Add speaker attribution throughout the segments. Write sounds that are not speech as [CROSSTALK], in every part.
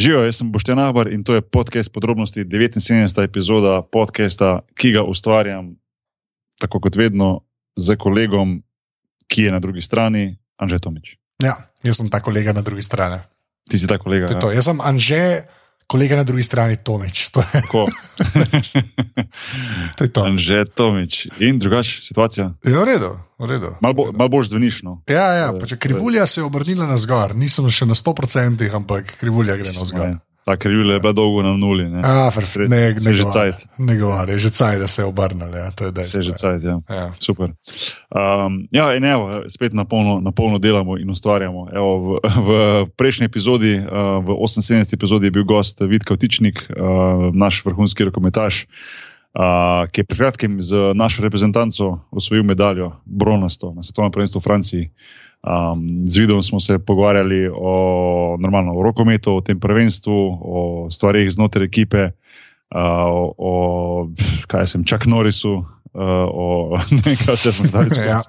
Speaker 1: Živijo, jaz sem Boštjan Ahbar in to je podcast podrobnosti 79. epizoda podcasta, ki ga ustvarjam tako kot vedno z kolegom, ki je na drugi strani, Anže Tomič.
Speaker 2: Ja, jaz sem ta kolega na drugi strani.
Speaker 1: Ti si ta kolega.
Speaker 2: To
Speaker 1: ja.
Speaker 2: to. Jaz sem Anže, kolega na drugi strani Tomič. [LAUGHS] To je
Speaker 1: Tako.
Speaker 2: to. Je to.
Speaker 1: Anže Tomič. In drugače situacija.
Speaker 2: Je v redu, redu.
Speaker 1: Malo bo, mal boš zvenišno.
Speaker 2: Ja, ja,
Speaker 1: Eh,
Speaker 2: pa če krivulja se je obrnila na zgor, nisem še na 100%, ampak krivulja gre na zgor.
Speaker 1: Ta krivulja je bila dolgo na nuli. Ne,
Speaker 2: A, fr,
Speaker 1: Sred-
Speaker 2: ne,
Speaker 1: se
Speaker 2: ne,
Speaker 1: že cajt.
Speaker 2: ne govori, že caj, da se je obrnili. Ja, to je
Speaker 1: Se
Speaker 2: dejstvo.
Speaker 1: je že cajt, ja.
Speaker 2: Ja.
Speaker 1: Super. Um, ja, in evo, spet na polno, na polno delamo in ustvarjamo. Evo, v, v prejšnji epizodi, uh, v 78. epizodi, je bil gost Vidka Vtičnik, uh, naš vrhunski rokometaš, uh, ki je pred kratkim z našo reprezentanco osvojil medaljo, bronasto, na svetovnem prvenstvu v Franciji. Um, z vidom smo se pogovarjali o, normalno, o rokometu, o tem prvenstvu, o stvarih znotraj ekipe, uh, o, o kaj sem, Čak Norisu, uh, o [LAUGHS] ne vem, kaj se je zgodilo. [LAUGHS]
Speaker 2: Ja.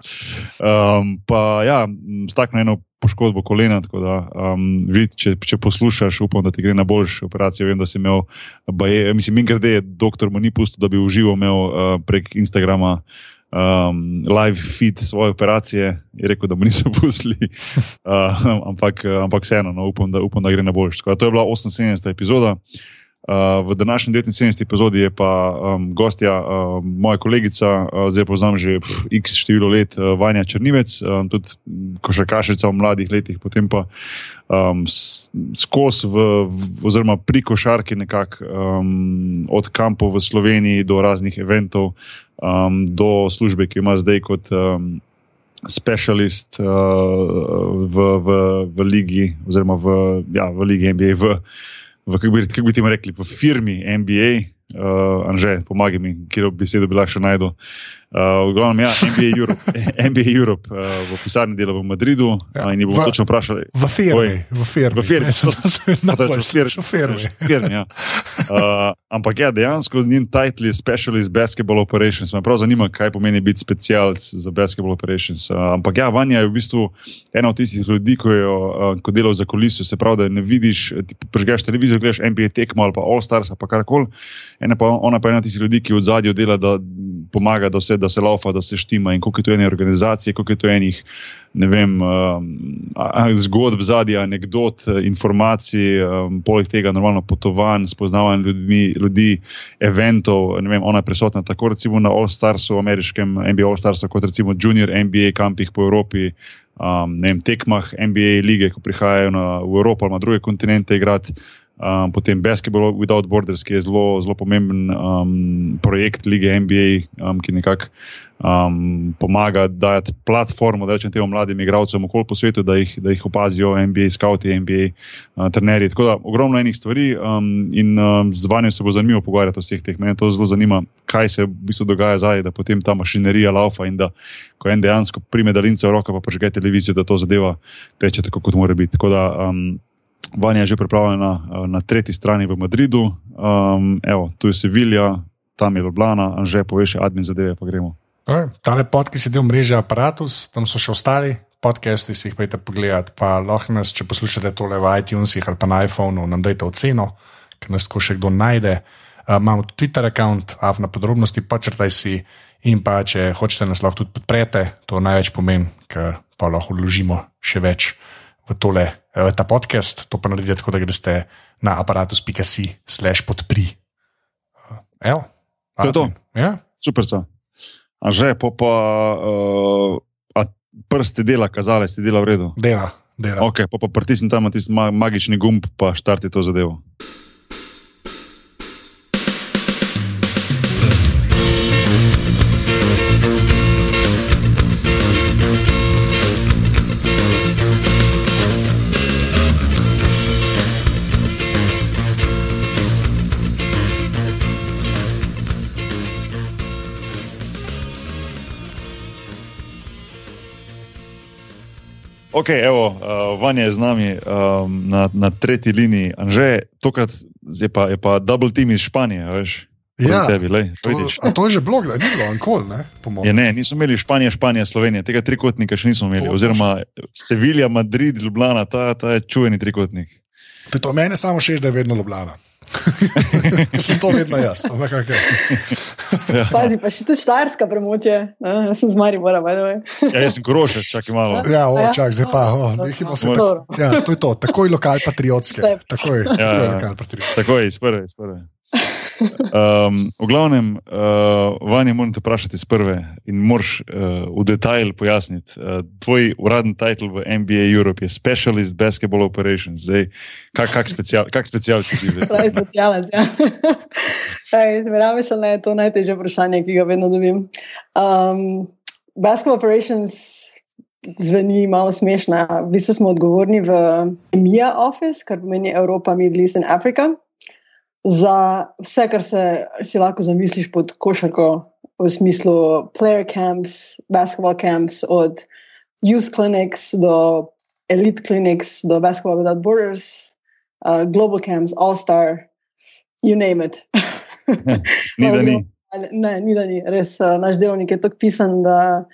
Speaker 1: Um, pa ja, stakne eno poškodbo kolena, tako da um, vid, če, če poslušaš, upam, da ti gre na boljšo operacijo. Vem, da si imel, baje, mislim, min grede, doktor mu ni pustil, da bi uživo imel uh, prek Instagrama. Um, live feed svoje operacije, je rekel, da mu niso [LAUGHS] pustili, uh, ampak, ampak vseeno, no, upam, da, upam, da gre na boljš. Tako da To je bila 78. epizoda. Uh, v današnji 79. epizodi je pa um, gostja, uh, moja kolegica, uh, zdaj poznam že pf, x število let, uh, Vanja Črnivec, um, tudi košarkašica v mladih letih, potem pa um, skozi, oziroma pri košarki, nekako um, od kampov v Sloveniji do raznih eventov, um, do službe, ki ima zdaj kot. Um, Specialist uh, v, v, v ligi, oziroma v, ja, v ligi NBA, v, v kako bi, kako bi ti rekli, v firmi NBA, uh, Anže, pomagaj mi, kjer bi besedo bi lahko še najdel. Uh, v glavnem, ja, NBA Europe, [LAUGHS] NBA Europe uh, v pisarni dela v Madridu
Speaker 2: Ja,
Speaker 1: ja, in bomo
Speaker 2: v-
Speaker 1: točno vprašali.
Speaker 2: V firmi, v firmi.
Speaker 1: V firmi.
Speaker 2: Ne, to se
Speaker 1: Pa to je
Speaker 2: najbolj
Speaker 1: fir-
Speaker 2: sliši, v firmi.
Speaker 1: Firmi, ja. uh, ampak ja, dejansko njen titel je Specialist Basketball Operations. Me prav zanima, kaj pomeni biti specialc za Basketball Operations. Uh, ampak ja, Vanja je v bistvu ena od tistih ljudi, ko, jo, uh, ko delajo za kulisijo, se pravi, da ne vidiš, ti prežgeš televizijo, gledaš NBA tekmo ali pa All Stars ali pa karkoli. Ona pa je ena od tistih ljudi, ki v zadju dela, da pomaga, da se, da se laufa, da se štima in koliko je to ene organizacije, koliko je to enih. Vem, um, zgodb zadnji, anegdot, informacij, um, poleg tega, normalno potovanj, spoznavanja ljudmi, ljudi, eventov. Vem, ona je prisotna tako recimo na All Starsu, ameriškem NBA All Starsu, kot recimo Junior NBA kampih po Evropi, um, vem, tekmah NBA lige, ko prihajajo na, v Evropo ali na druge kontinente igrati. Um, potem Basketball Without Borders, ki je zelo, zelo pomemben um, projekt lige NBA, um, ki nekako um, pomaga dajati platformo, da rečem temu mladim igralcem okoli po svetu, da jih, da jih opazijo NBA, skauti, NBA, uh, trenerji. Tako da ogromno enih stvari um, in um, z vanjo se bo zanimivo pogovarjati o vseh teh. Mene to zelo zanima, kaj se v bistvu dogaja zdaj, da potem ta mašinerija laufa in da ko en dejansko prime daljnice v roke, pa požge televizijo, da to zadeva teče tako, kot mora biti. Tako da, um, Vanja je že pripravljena uh, na tretji strani v Madridu, um, evo, tu je Sevilja, tam je Ljubljana, Anže, poveš, admin zadeve, pa gremo.
Speaker 2: Okay. Tale podcast je del mreže Apparatus, tam so še ostali podcasti, si jih pojete pogledat. Pa lahko nas, če poslušate tole v iTunesih ali pa na iPhonu, nam dajte oceno, ker nas tako še kdo najde. Uh, imamo tudi Twitter račun, avna podrobnosti, počrtaj si. In pa, če hočete nas lahko tudi podprete, to največ pomeni, ker pa lahko vložimo še več v, tole, eh, v ta podcast. To pa naredite tako, da greste na aparatus.si slash podpri. Uh, evo,
Speaker 1: To je to.
Speaker 2: Ja?
Speaker 1: Super, so. Anže, pa, pa uh, a prste dela, kazale, si dela v redu.
Speaker 2: Dela, dela.
Speaker 1: Ok, pa, pa pritisni tam tisti ma magični gumb, pa štarti to zadevo. Ok, evo, uh, Vanja je z nami um, na, na tretji liniji. Anže, tokrat je pa, je pa double team iz Španije, veš?
Speaker 2: Ja,
Speaker 1: tebi, lej,
Speaker 2: To,
Speaker 1: vidiš.
Speaker 2: a to je že blog, da ni bilo nikoli, ne?
Speaker 1: Je,
Speaker 2: mojem.
Speaker 1: ne, nismo imeli Španije, Španija, Slovenija, tega trikotnika še nismo imeli.
Speaker 2: To
Speaker 1: Oziroma Sevilja, Madrid, Ljubljana, ta, ta je čuveni trikotnik.
Speaker 2: To je to, meni samo še, da je vedno Ljubljana. Ker [LAUGHS] sem to vedno jaz. ampak okej.
Speaker 1: Ja.
Speaker 3: Pazi, pa še tu štajerska premoče. Uh, jaz sem z Maribora, by the way.
Speaker 1: Ja, jaz sem grošek, čakaj malo.
Speaker 2: Ja, o,
Speaker 3: Ja.
Speaker 2: čak, zdaj pa, o, nehimo se tako. Ja, to je to, takoj lokal patriotske. Takoj,
Speaker 1: Ja,
Speaker 2: takoj
Speaker 1: ja.
Speaker 2: lokal patriotske.
Speaker 1: Tako je, iz prve. Iz prve. Um, v glavnem, uh, vanje moram te vprašati iz prve in moraš uh, v detajl pojasniti. Uh, tvoj uradni titel v NBA Europe je Specialist Basketball Operations. Zdaj, kak, kak, special, kak special si zdaj?
Speaker 3: Pravi socialec. Ja. Verjameš, ali ne, to najtežje vprašanje, ki ga vedno dobim. Um, Basketball operations zveni malo smešno. V bistvu smo odgovorni v EMEA office, kar pomeni Evropa, Middle East in Afrika, za vse, kar se si lahko zamisliš pod košarko, v smislu player camps, basketball camps, od youth clinics do elite clinics, do basketball without borders, uh, global camps, all star, you name it. [LAUGHS]
Speaker 1: Ni da ni.
Speaker 3: Ne, ni da ni. Res, uh, naš delovnik je tako pisan, da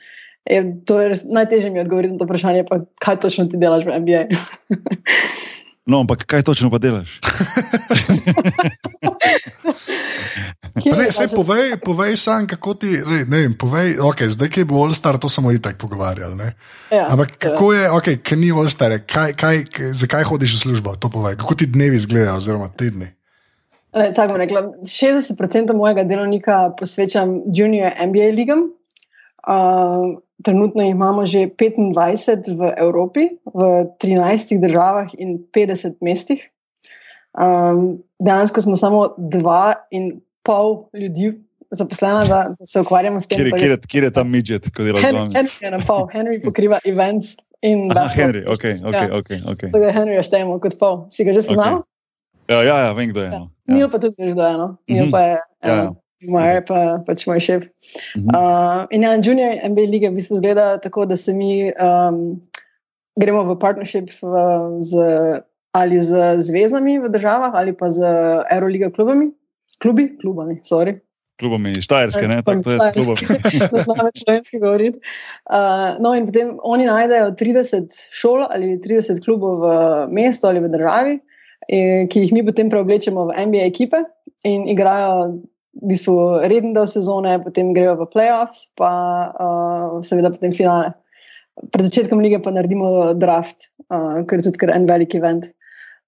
Speaker 3: je to je res, najtežje mi odgovoriti na to vprašanje, pa kaj točno ti delaš v NBA. [LAUGHS]
Speaker 1: No, ampak kaj točno pa delaš? [LAUGHS]
Speaker 2: Pa Ne,
Speaker 3: je
Speaker 2: saj
Speaker 3: pa se-
Speaker 2: povej, povej sam, kako ti, ne, ne vem, povej, okay, zdaj, ki je bil All-Star, to smo itak pogovarjali. Ne?
Speaker 3: Ja,
Speaker 2: Ampak
Speaker 3: je.
Speaker 2: kako je, okay, ker ni All-Star, kaj, kaj, zakaj hodiš v službo, to povej, kako ti dnevi izgledajo, oziroma tedni.
Speaker 3: Ne, Tako bom rekla, 60% mojega delovnika posvečam junior NBA ligam. Uh, trenutno jih imamo že 25 v Evropi, v 13 državah in 50 mestih. Um, dejansko smo samo dva in pol ljudi zaposlena, da se ukvarjamo s tem.
Speaker 1: Kjer, kjer, je- kjer je ta midget, ko dela
Speaker 3: Henry? Henry je na pol, Henry pokriva events in
Speaker 1: Aha. Henry, ok, ok,
Speaker 3: Ja,
Speaker 1: ok. okay.
Speaker 3: Tako da Henryja štejemo kot pol. Si ga že spoznal?
Speaker 1: Ja, ja, ja, vem, kdo je.
Speaker 3: Ja.
Speaker 1: No.
Speaker 3: Nil
Speaker 1: Ja.
Speaker 3: pa tudi veš, da je eno. Nil
Speaker 1: Mhm.
Speaker 3: pa je
Speaker 1: Ja, ja.
Speaker 3: Eno. Moj pa pač moj šef.
Speaker 1: Mhm.
Speaker 3: Uh, in ja, junior NBA lige v bistvu izgleda tako, da se mi um, gremo v partnership v, z, ali z zvezdami v državah ali pa z Euroliga klubami. Klubi, klubami, sorry.
Speaker 1: Klubom je Štajerske, ne? Tako je klubom.
Speaker 3: Ne znam več slovenski govoriti. Uh, no, in potem oni najdejo 30 šol ali 30 klubov v mestu ali v državi, eh, ki jih mi potem preoblečemo v NBA ekipe in igrajo v bistvu reden del sezone, potem grejo v playoffs, pa uh, seveda potem finale. Pred začetkom lige pa naredimo draft, uh, ker je tudi kar en velik event.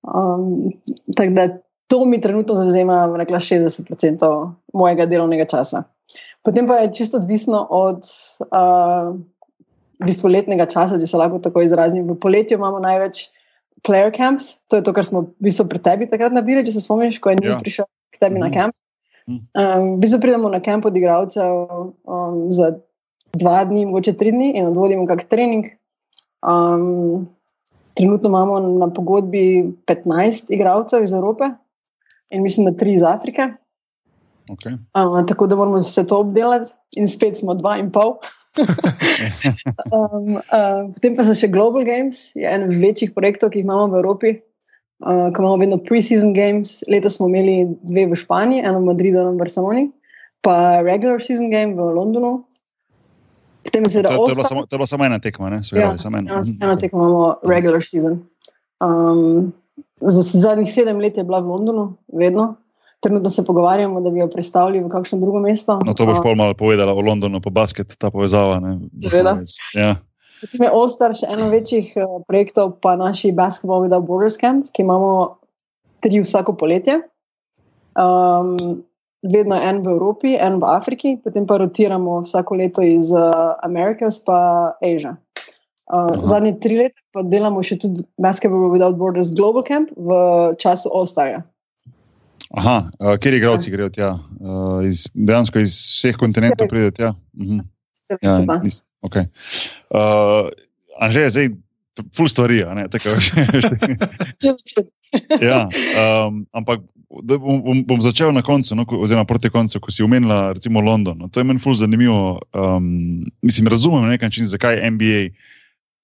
Speaker 3: Um, tako da to mi trenutno zauzema bom rekla, 60% mojega delovnega časa. Potem pa je čisto odvisno od uh, v bistvu letnega časa, če se lahko tako izrazim. V poletju imamo največ player camps, to je to, kar smo v bistvu pri tebi takrat naredili, če se spomniš, ko je
Speaker 1: Ja.
Speaker 3: prišel k tebi na
Speaker 1: Mhm.
Speaker 3: kamp. Um, v bistvu pridemo na kamp od igralcev um, za dva dni, mogoče tri dni in odvodimo kak trening. Um, trenutno imamo na pogodbi 15 igralcev iz Evrope in mislim, da tri iz Afrike.
Speaker 1: Okay.
Speaker 3: Uh, tako da moramo vse to obdelati, in spet smo dva in pol. um, [LAUGHS] uh, potem pa so še Global Games, je en večjih projektov, ki jih imamo v Evropi. Uh, ko imamo vedno pre-season games, letos smo imeli dve v Španiji, eno v Madridu, eno v Barceloni, pa regular season game v Londonu. Potem je seveda
Speaker 1: je- to, je bila
Speaker 3: All-Star.
Speaker 1: samo, to je bila samo ena tekma, ne? Se
Speaker 3: Ja,
Speaker 1: samo ena.
Speaker 3: Eno,
Speaker 1: Mhm.
Speaker 3: eno tekmo imamo regular season. Um, za zadnjih sedem let je bila v Londonu, vedno. Trenutno se pogovarjamo, da bi jo predstavili v kakšno drugo mesto.
Speaker 1: No, to boš
Speaker 3: Uh,
Speaker 1: pol malo povedala o Londonu, pa basket, ta povezava.
Speaker 3: Seveda.
Speaker 1: Ja.
Speaker 3: Potem je All-Star še eno večjih uh, projektov, pa naši Basketball Without Borders Camp, ki imamo tri vsako poletje. Um, vedno en v Evropi, en v Afriki, potem pa rotiramo vsako leto iz uh, Amerikas pa Asia. Uh,
Speaker 1: Aha.
Speaker 3: zadnje tri leta pa delamo še tudi Basketball Without Borders Global Camp v času All-Starja.
Speaker 1: Aha, uh, kjer igralci grejo tja? Uh, iz, dejansko iz vseh kontinentov pridejo tja. Mhm.
Speaker 3: Se
Speaker 1: Ja, nis, okay. uh, Anže je zdaj full stvari, ne, tako veš. ja, um, ampak bom, bom, bom začel na koncu, no, oziroma proti koncu, ko si omenila recimo London. No, to je meni full zanimivo. Um, mislim, razumem na nek način, zakaj NBA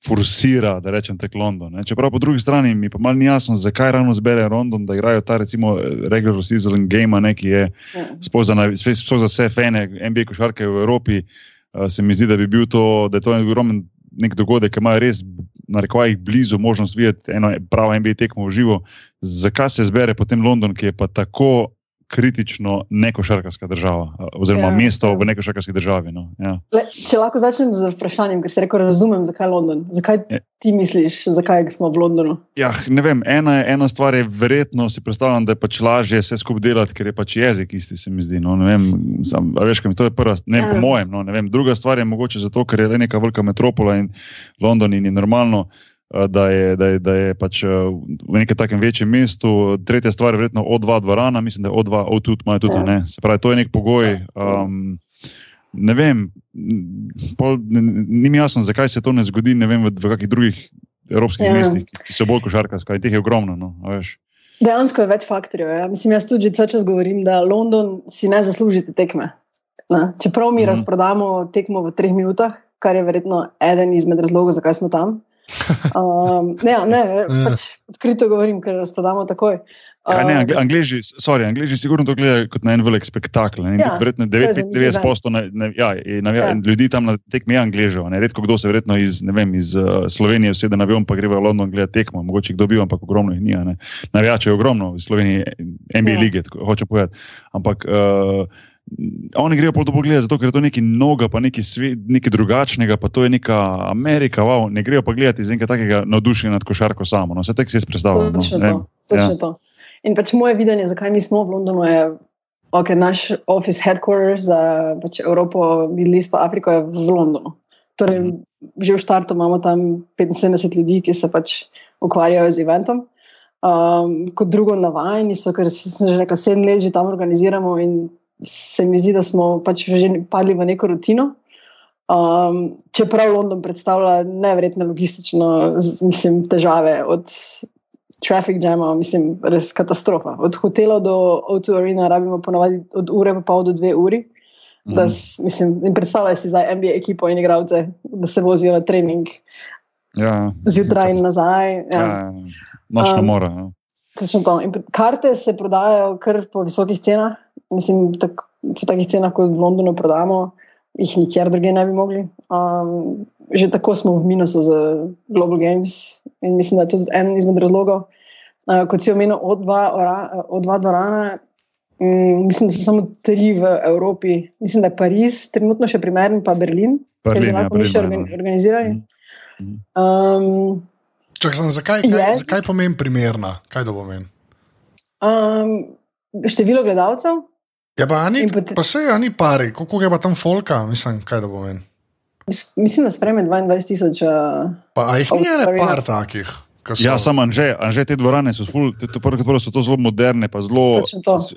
Speaker 1: forsira, da rečem tek London. Ne. Čeprav po drugi strani mi pa malo ni jasno, zakaj ravno zbere London, da igrajo ta recimo regular season game, ne, ki je
Speaker 3: Ja.
Speaker 1: sploh za, sploh vse fene NBA košarke v Evropi, uh, se mi zdi, da bi to, da je to en ogromen nek dogodek, ki ima res na rekovajih blizu možnost videti eno pravo NBA tekmo v živo, zakaj se zbere potem London, ki je pa tako kritično nekošarkarska država, oziroma ja, mesto ja. v nekošarkarski državi. No. Ja.
Speaker 3: Le, če lahko začnem z vprašanjem, ker se reko razumem, zakaj London. Zakaj ja. ti misliš, zakaj smo v Londonu?
Speaker 1: Ja, ne vem, ena, ena stvar je verjetno si predstavljam, da je pač lažje vse skupaj delati, ker je pač jezik isti, se mi zdi. No, vem, sam, veš, mi to je prva, ne vem, ja. po mojem. No, vem. Druga stvar je mogoče zato, ker je le neka velika metropola in London in je normalno. Eh, da je, da je, da je pač eh, v nekem takem večjem mestu. Tretja stvar je verjetno O2 dvorana, mislim, da je O2, O2 imajo tudi. Ja. Se pravi, to je nek pogoj. Um, ne vem, pol, ne, ni mi jasno, zakaj se to ne zgodi vem, v, v kakih drugih evropskih ja. mestih, ki, so bolj košarkarska in teh je ogromno. No,
Speaker 3: Dejansko je več faktorjev. Ja. Mislim, jaz tudi vse čas govorim, da London si ne zasluži te tekme. Na. Čeprav mi mm. razprodamo tekmo v treh minutah, kar je verjetno eden izmed razlogov, zakaj smo tam. Um, ne, ne, [LAUGHS] ja. pač odkrito govorim, ker razpadamo takoj.
Speaker 1: Ja, ne, um, Angliži, sorry, Angliži sigurno to gledajo kot na en velik spektakel. Ja, verjetno 99% ja, ja. ljudi tam na tekmi je Angližev. Redko kdo se verjetno iz, vem, iz uh, Slovenije usede na avion, pa gre v London gledati tekmo. Mogoče kdo bi, ampak ogromno jih ni. Navijače je ogromno v Sloveniji, NBA ja. lige, hoče povedati. Ampak uh, Oni grejo po to pogled, zato ker je to nekaj novega, pa nekaj, svet, nekaj drugačnega, pa to je neka Amerika. Wow, ne grejo pa gledati iz enega takega navdušenja nad košarko samo. No, vse tek si jaz predstavljam.
Speaker 3: No. Točno, to, točno ja. to. In pač moje videnje, zakaj mi smo v Londonu, je, da okay, naš office headquarters za pač Evropo, Midlist pa Afriko je v Londonu. Torej, mm -hmm. Že v štartu imamo tam 75 ljudi, ki se pač ukvarjajo z eventom. Um, kot drugo, navajeni so, ker sem že rekel, sedem let že tam organiziramo in se mi zdi, da smo pač že padli v neko rutino. Um, čeprav London predstavlja nevrjetne logistične mislim, težave, od traffic jama, mislim, res katastrofa. Od hotela do Auto Arena rabimo ponovadi od ure pa pol do dve uri. Mm. Da, mislim, predstavljaj si zdaj NBA ekipo in igralce, da se vozijo na trening. Ja, Zjutraj in nazaj. Ja. Ja,
Speaker 1: Nočno um, mora. Ja.
Speaker 3: Karte se prodajajo kar po visokih cenah, mislim, tak, po takih cenah, kot v Londonu prodajamo, jih nikjer drugje ne bi mogli. Um, že tako smo v minusu z Global Games in mislim, da je to tudi en izmed razlogov. Uh, kot si omenil, od dva dvorana, um, mislim, da so samo tri v Evropi. Mislim, da je Pariz trenutno še primeren, pa Berlin,
Speaker 1: ki
Speaker 3: bi lahko mi še organizirali. Um,
Speaker 2: Čak, sem, zakaj yes. zakaj pomeni primerna? Kaj to pomeni?
Speaker 3: Um, število gledalcev.
Speaker 2: Ja, pa, ni, potem, pa se je, ni pari, koliko je pa tam folka, mislim, kaj to pomeni.
Speaker 3: Mislim, da sprejme 22 tisoč. Uh,
Speaker 2: pa jih ni ene par takih.
Speaker 1: Ja, samo Anže, Anže, te dvorane so, ful, te, te, prvo, prvo so to zelo moderne, pa zelo.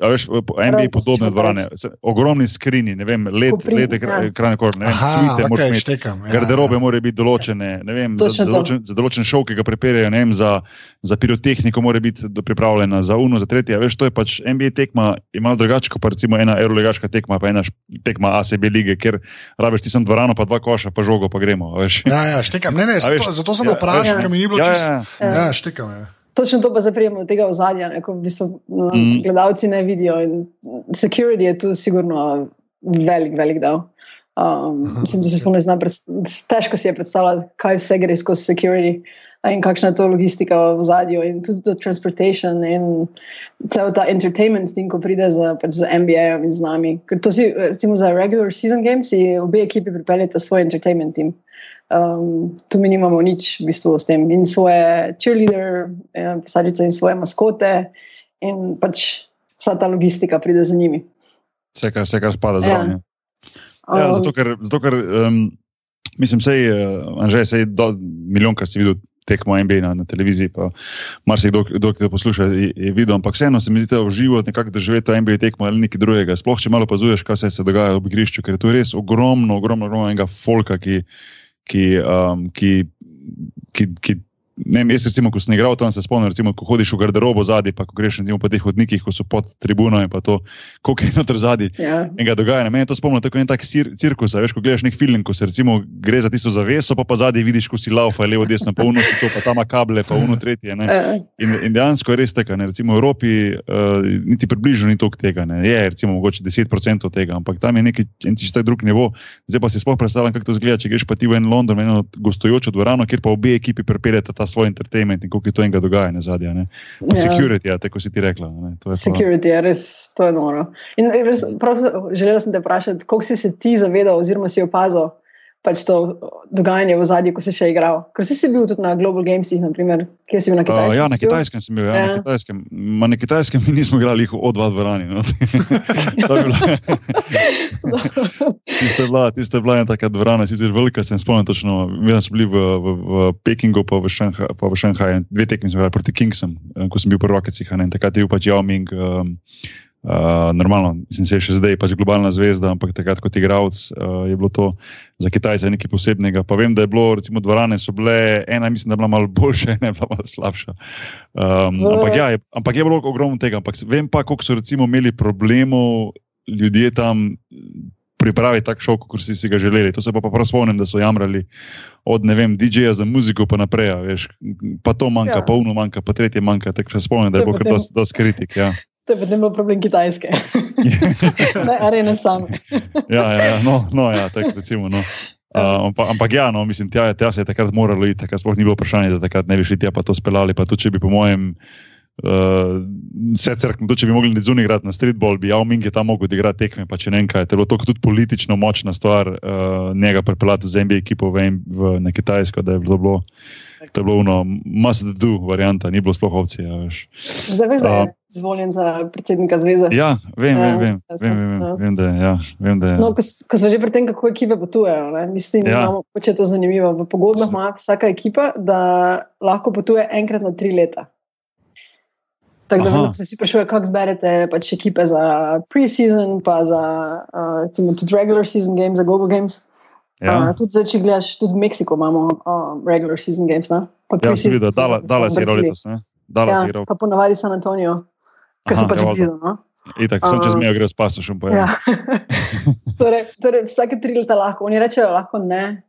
Speaker 1: Veš, NBA podobne dvorane, ogromni skrini, ne vem, led, led, ekrane, kor, ne vem,
Speaker 2: svite, okay, štekam,
Speaker 1: ja, garderobe ja. morajo biti določene, ne vem, za, za, določen, za določen šov, ki ga prepeljejo, ne vem, za, za pirotehniko mora biti pripravljena, za uno, za tretje. Veš, to je pač NBA tekma, je malo drugače kot pa recimo ena eurolegaška tekma, pa ena tekma ACB lige, ker rabiš ti sem dvorano, pa dva koša, pa žogo, pa gremo. Veš.
Speaker 2: Ja, ja, štekam, ne, ne, zato, zato sem ja, vprašal, ker mi ni bilo ja, čisto. Ja, ja. Ja, ja štekam. Ja.
Speaker 3: Točno to pa zaprijemo od tega ozadja, ko v bistvu, no, mm. gledalci ne vidijo. Security je tu sigurno velik, velik del. Um, mislim, da se spomnim, težko si je predstavljati, kaj vse gre skozi security in kakšna je to logistika v zadju, in tudi to transportation in cel ta entertainment, tim, ko pride za, pač za NBA in z nami. Ker to si, recimo, za regular season games, si obe ekipi pripeljete svoj entertainment team. Um, tu mi nimamo nič v bistvu s tem, in svoje cheerleader, ja, pisateljice in svoje maskote, in pač vsa ta logistika pride za njimi.
Speaker 1: Vse, kar, vse, kar spada zraven. Ja. Ja, um, zato, ker, zato, ker um, mislim, je uh, že milijon, kar si videl tekmo NBA na, na televiziji, pa marsikdo, ki to posluša, je, je videl, ampak vseeno se mi zdi, da je v živo nekako doživeti NBA tekmo ali nekaj drugega. Sploh če malo opazuješ, kaj se, se dogaja v igrišču, ker je tu res ogromno, ogromno, ogromno enega folka, ki, ki, um, ki, ki, ki ne vem, jaz recimo, ko sem igral tam, se spomnim, recimo, ko hodiš v garderobo zadaj, pa ko greš recimo, po teh hodnikih, ko so pod tribuno in pa to, koliko je noter zadaj.
Speaker 3: Ja.
Speaker 1: In ga dogaja. Na meni je to spomnilo tako en tak cir cirkus, veš, ko gledaš nek film, ko se recimo gre za tisto zaveso, pa pa zadaj vidiš, ko si laufa, levo, desno, pa uno to, pa tam kable, pa uno tretje. Ne.
Speaker 3: Ja.
Speaker 1: In, in dejansko je res tako, ne. recimo v Evropi uh, niti približno ni toliko tega, ne. je recimo mogoče 10% tega, ampak tam je neki čisto drug nivo. Zdaj pa si sploh predstavljam, kako to zgleda, če greš pa ti v en London, v eno gostujočo dvorano, kjer pa obe ekipi pripeljete ta svoj entertainment in koliko je to enega dogajanja zadnja. ne. Pa
Speaker 3: Ja.
Speaker 1: security, ja, tako si ti rekla. Ne. To je pa-
Speaker 3: Security je res, to je noro. In res, prav, želela sem te vprašati, koliko si se ti zavedal, oziroma si opazil pač to dogajanje v zadnji, ko si še igral. Ker si, si bil tudi na Global Gamesih, naprimer, kjer si bil na
Speaker 1: Uh,
Speaker 3: Kitajskem.
Speaker 1: ja, na kitajskem sem bil, ja,
Speaker 3: Ja.
Speaker 1: na kitajskem. Ma na kitajskem mi [LAUGHS] nismo igrali jih o dva dvorani. No. [LAUGHS] To je bila- [LAUGHS] Tista je bila, tista je bila ena taka dvorana, sicer velika, se ne spomnim točno. Mi smo bili v, v, v Pekingu, pa v, Šanghaj, pa v Šanghaju. Dve tekmi smo igrali proti Kingsom, eh, ko sem bil prvak, in takrat je bil pač Yao Ming. Um, Uh, normalno, mislim, se je še zdaj pač globalna zvezda, ampak takrat kot igralec uh, je bilo to za Kitajce nekaj posebnega. Pa vem, da je bilo, recimo, dvorane so bile, ena mislim, da je bila malo boljša, [LAUGHS] ena je bila malo slabša. Um, ampak, ja, je, ampak je bilo ogromno tega. Ampak vem pa, koliko so recimo imeli problemov ljudje tam pripraviti tak šov, kot si si ga želeli. To se pa, pa prav spomnim, da so jamrali od vem, DJ-ja za muziko pa naprej, a veš, pa to manjka,
Speaker 3: Ja.
Speaker 1: pa uno manjka, pa tretje manjka. Tako se spomnim, da je bilo kar dosti kritik. Ja.
Speaker 3: To je potem bil problem Kitajske. [LAUGHS] ne, arene same.
Speaker 1: ja, ja, ja, no, no, ja, tako recimo. No. Uh, ampak, ampak ja, no, mislim, tja, tja se je takrat moralo iti, takrat sploh ni bilo vprašanje, da takrat ne bi šli tja pa to speljali. Pa tudi, če bi, po mojem, uh, sicer, tudi če bi mogli zunaj igrati na streetball, bi Yao Ming je tam mogel odigrati tekme, pa če ne kaj. To je bilo to tudi politično močna stvar, uh, njega pripeljati za NBA ekipo v, v, na Kitajsko, da je bilo. bilo To je bilo ono, must do varianta, ni bilo sploh opcije. Veš.
Speaker 3: Zdaj veš, da je izvoljen za predsednika zveze.
Speaker 1: ja vem,
Speaker 3: Ja,
Speaker 1: vem, vem, vem, vem,
Speaker 3: ja.
Speaker 1: vem, vem, da je. Ja, vem, da je.
Speaker 3: No, ko, ko smo že pri tem, kako ekipe potujejo, ne? mislim, da
Speaker 1: Ja.
Speaker 3: imamo če je to zanimivo. V pogodbah ima vsaka ekipa, da lahko potuje enkrat na tri leta. Tako da vedno se vsi sprašujejo, kako zberete pač ekipe za pre-season, pa za uh, recimo, tudi regular season games, za global games.
Speaker 1: Ja.
Speaker 3: Uh, tudi če gledaš, tudi v Mexiku imamo uh, regular season games. Ne? Pa
Speaker 1: Ja, sem videl, Dala-
Speaker 3: Braziliji.
Speaker 1: letos. ne? Dallas
Speaker 3: Ja,
Speaker 1: igral.
Speaker 3: pa ponavadi San Antonijo, ker so pač
Speaker 1: ja,
Speaker 3: blizu. No?
Speaker 1: Itak, sem čez mejo grel s pasošem. Pa,
Speaker 3: Ja.
Speaker 1: ja. [LAUGHS]
Speaker 3: torej, torej, vsake tri leta lahko, oni rečejo, lahko ne,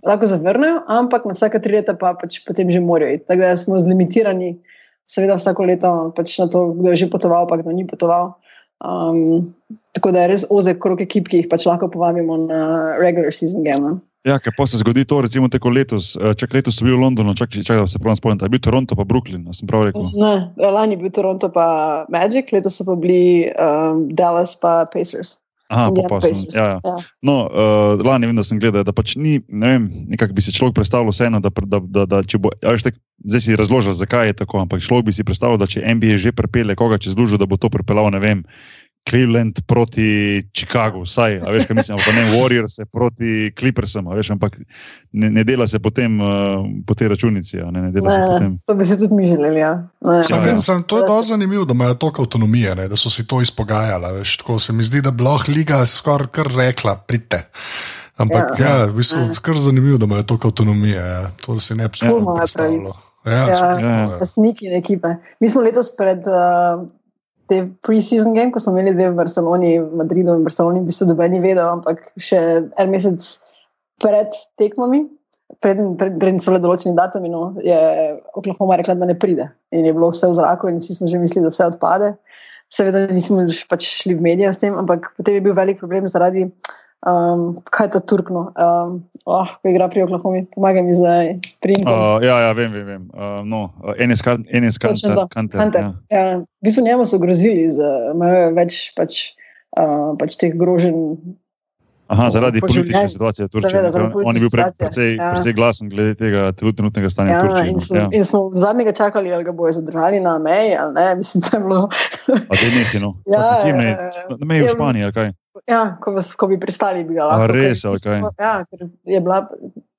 Speaker 3: lahko zavrnejo, ampak na vsake tri leta pa pač potem že morajo iti. Tako da smo zlimitirani, seveda vsako leto pač na to, kdo je že potoval, pa kdo ni potoval. Um, tako da je res ozek krok ekip, ki jih pač lahko povabimo na regular season game.
Speaker 1: ja, ker pa se zgodi to, recimo, tako letos. eh, Čak letos so bili v Londonu, čak, čak da se prav spomnim, je bil Toronto pa Brooklyn, sem prav rekel.
Speaker 3: Ne, lani je bil Toronto pa Magic, letos so pa bili um, Dallas pa Pacers.
Speaker 1: Aha, pa,
Speaker 3: Indiana
Speaker 1: pa sem, ja, ja.
Speaker 3: Ja.
Speaker 1: No, uh, lani vem, da sem gledal, da pač ni, ne vem, nekako bi si človek predstavljal vseeno, da, da, da, da če bo, a veš, tak, zdaj si razložil, zakaj je tako, ampak človek bi si predstavljal, da če NBA že prepele koga čez lužo, da bo to pripeljal, ne vem, Cleveland proti Chicagu, vsaj, a veš, kaj mislim, pa ne Warriors proti Clippersom, a veš, ampak ne, ne dela se potem uh, po tej računici, a ne, ne dela se
Speaker 3: Ne,
Speaker 1: potem.
Speaker 3: ne, to bi si tudi mi želeli. Ja. Ne,
Speaker 2: Sam,
Speaker 1: Ja, ja.
Speaker 2: sem, to je dosti zanimivo, da imajo toliko avtonomije, ne, da so si to izpogajali. Veš, tako se mi zdi, da bi lahko liga skoraj kar rekla, pridite. Ampak ja,
Speaker 3: Ja.
Speaker 2: ja, v bistvu je kar zanimivo, da imajo toliko avtonomije. Ja. To si ne bi predstavljal.
Speaker 3: pravic.
Speaker 2: Ja,
Speaker 3: Ja.
Speaker 2: ja.
Speaker 1: Ja, ja.
Speaker 3: Lastniki in ekipe. Mi smo letos pred uh, te pre-season game, ko smo imeli dve v Barceloni, v Madridu in Barceloni, v bistvu dobeni vedel, ampak še en mesec pred tekmami, preden pred, pred so bile določeni datumi, no, je Oklahoma rekla, da ne pride. In je bilo vse v zraku in vsi smo že mislili, da vse odpade. Seveda nismo š- pač šli v medije s tem, ampak potem je bil velik problem zaradi, um, kaj je ta Turkno, um, oh, ko igra pri Oklahomi, pomagaj mi zdaj.
Speaker 1: Uh, ja, ja, vem, vem. vem. Uh, no,
Speaker 3: to,
Speaker 1: kanter.
Speaker 3: Hunter.
Speaker 1: Ja.
Speaker 3: Ja, v bistvu njemu so grozili, imajo več pač, uh, pač teh groženj.
Speaker 1: Aha, zaradi
Speaker 3: po
Speaker 1: politične situacije ne, ker
Speaker 3: zaradi
Speaker 1: On je bil pre, precej,
Speaker 3: ja.
Speaker 1: precej glasen glede tega trenutnega stanja
Speaker 3: Ja,
Speaker 1: Turčiji.
Speaker 3: in,
Speaker 1: no.
Speaker 3: so,
Speaker 1: Ja.
Speaker 3: in smo zadnjega čakali, ali ga bojo zadržali na meji, ali ne. Mislim, da je bilo.
Speaker 1: A te nekaj, no.
Speaker 3: Ja,
Speaker 1: Čakaj, kje
Speaker 3: ja, ja.
Speaker 1: Na meji v Španiji, ali kaj?
Speaker 3: Ja, ko, vas, ko bi pristali, bi ga
Speaker 1: A
Speaker 3: lahko.
Speaker 1: res,
Speaker 3: ker
Speaker 1: ali kaj?
Speaker 3: smo- Ja, ker je bila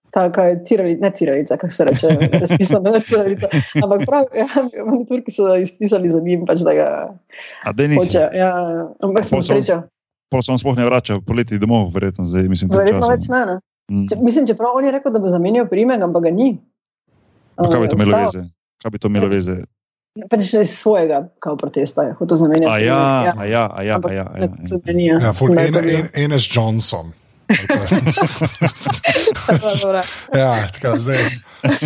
Speaker 3: taka tiravica, ne tiravica, kako se reče, [LAUGHS] razpisana na tiravica. Ampak prav, ja, Turki so izpisali za njim, pač, da ga
Speaker 1: A
Speaker 3: hoče. Ja, ampak sem
Speaker 1: Pol so-
Speaker 3: sreča.
Speaker 1: Pa se on sploh ne vrača poleti domov, verjetno zdaj, mislim,
Speaker 3: Verjetno več ne. ne.
Speaker 1: Mm.
Speaker 3: Če, mislim, čeprav on je rekel, da bo zamenjal primek, ampak ga ni.
Speaker 1: Pa kaj bi to
Speaker 3: uh,
Speaker 1: imelo veze? Kaj bi to imelo veze?
Speaker 3: Pač iz svojega kao protesta je hotel zamenjati.
Speaker 1: A ja,
Speaker 3: Ja.
Speaker 1: a ja, a ja, a
Speaker 3: Ampak
Speaker 1: ja. a ja,
Speaker 3: ne,
Speaker 1: ja.
Speaker 3: je.
Speaker 2: Ja, ful, en, en, Enes Johnson. [LAUGHS] Ja, tako, zdaj,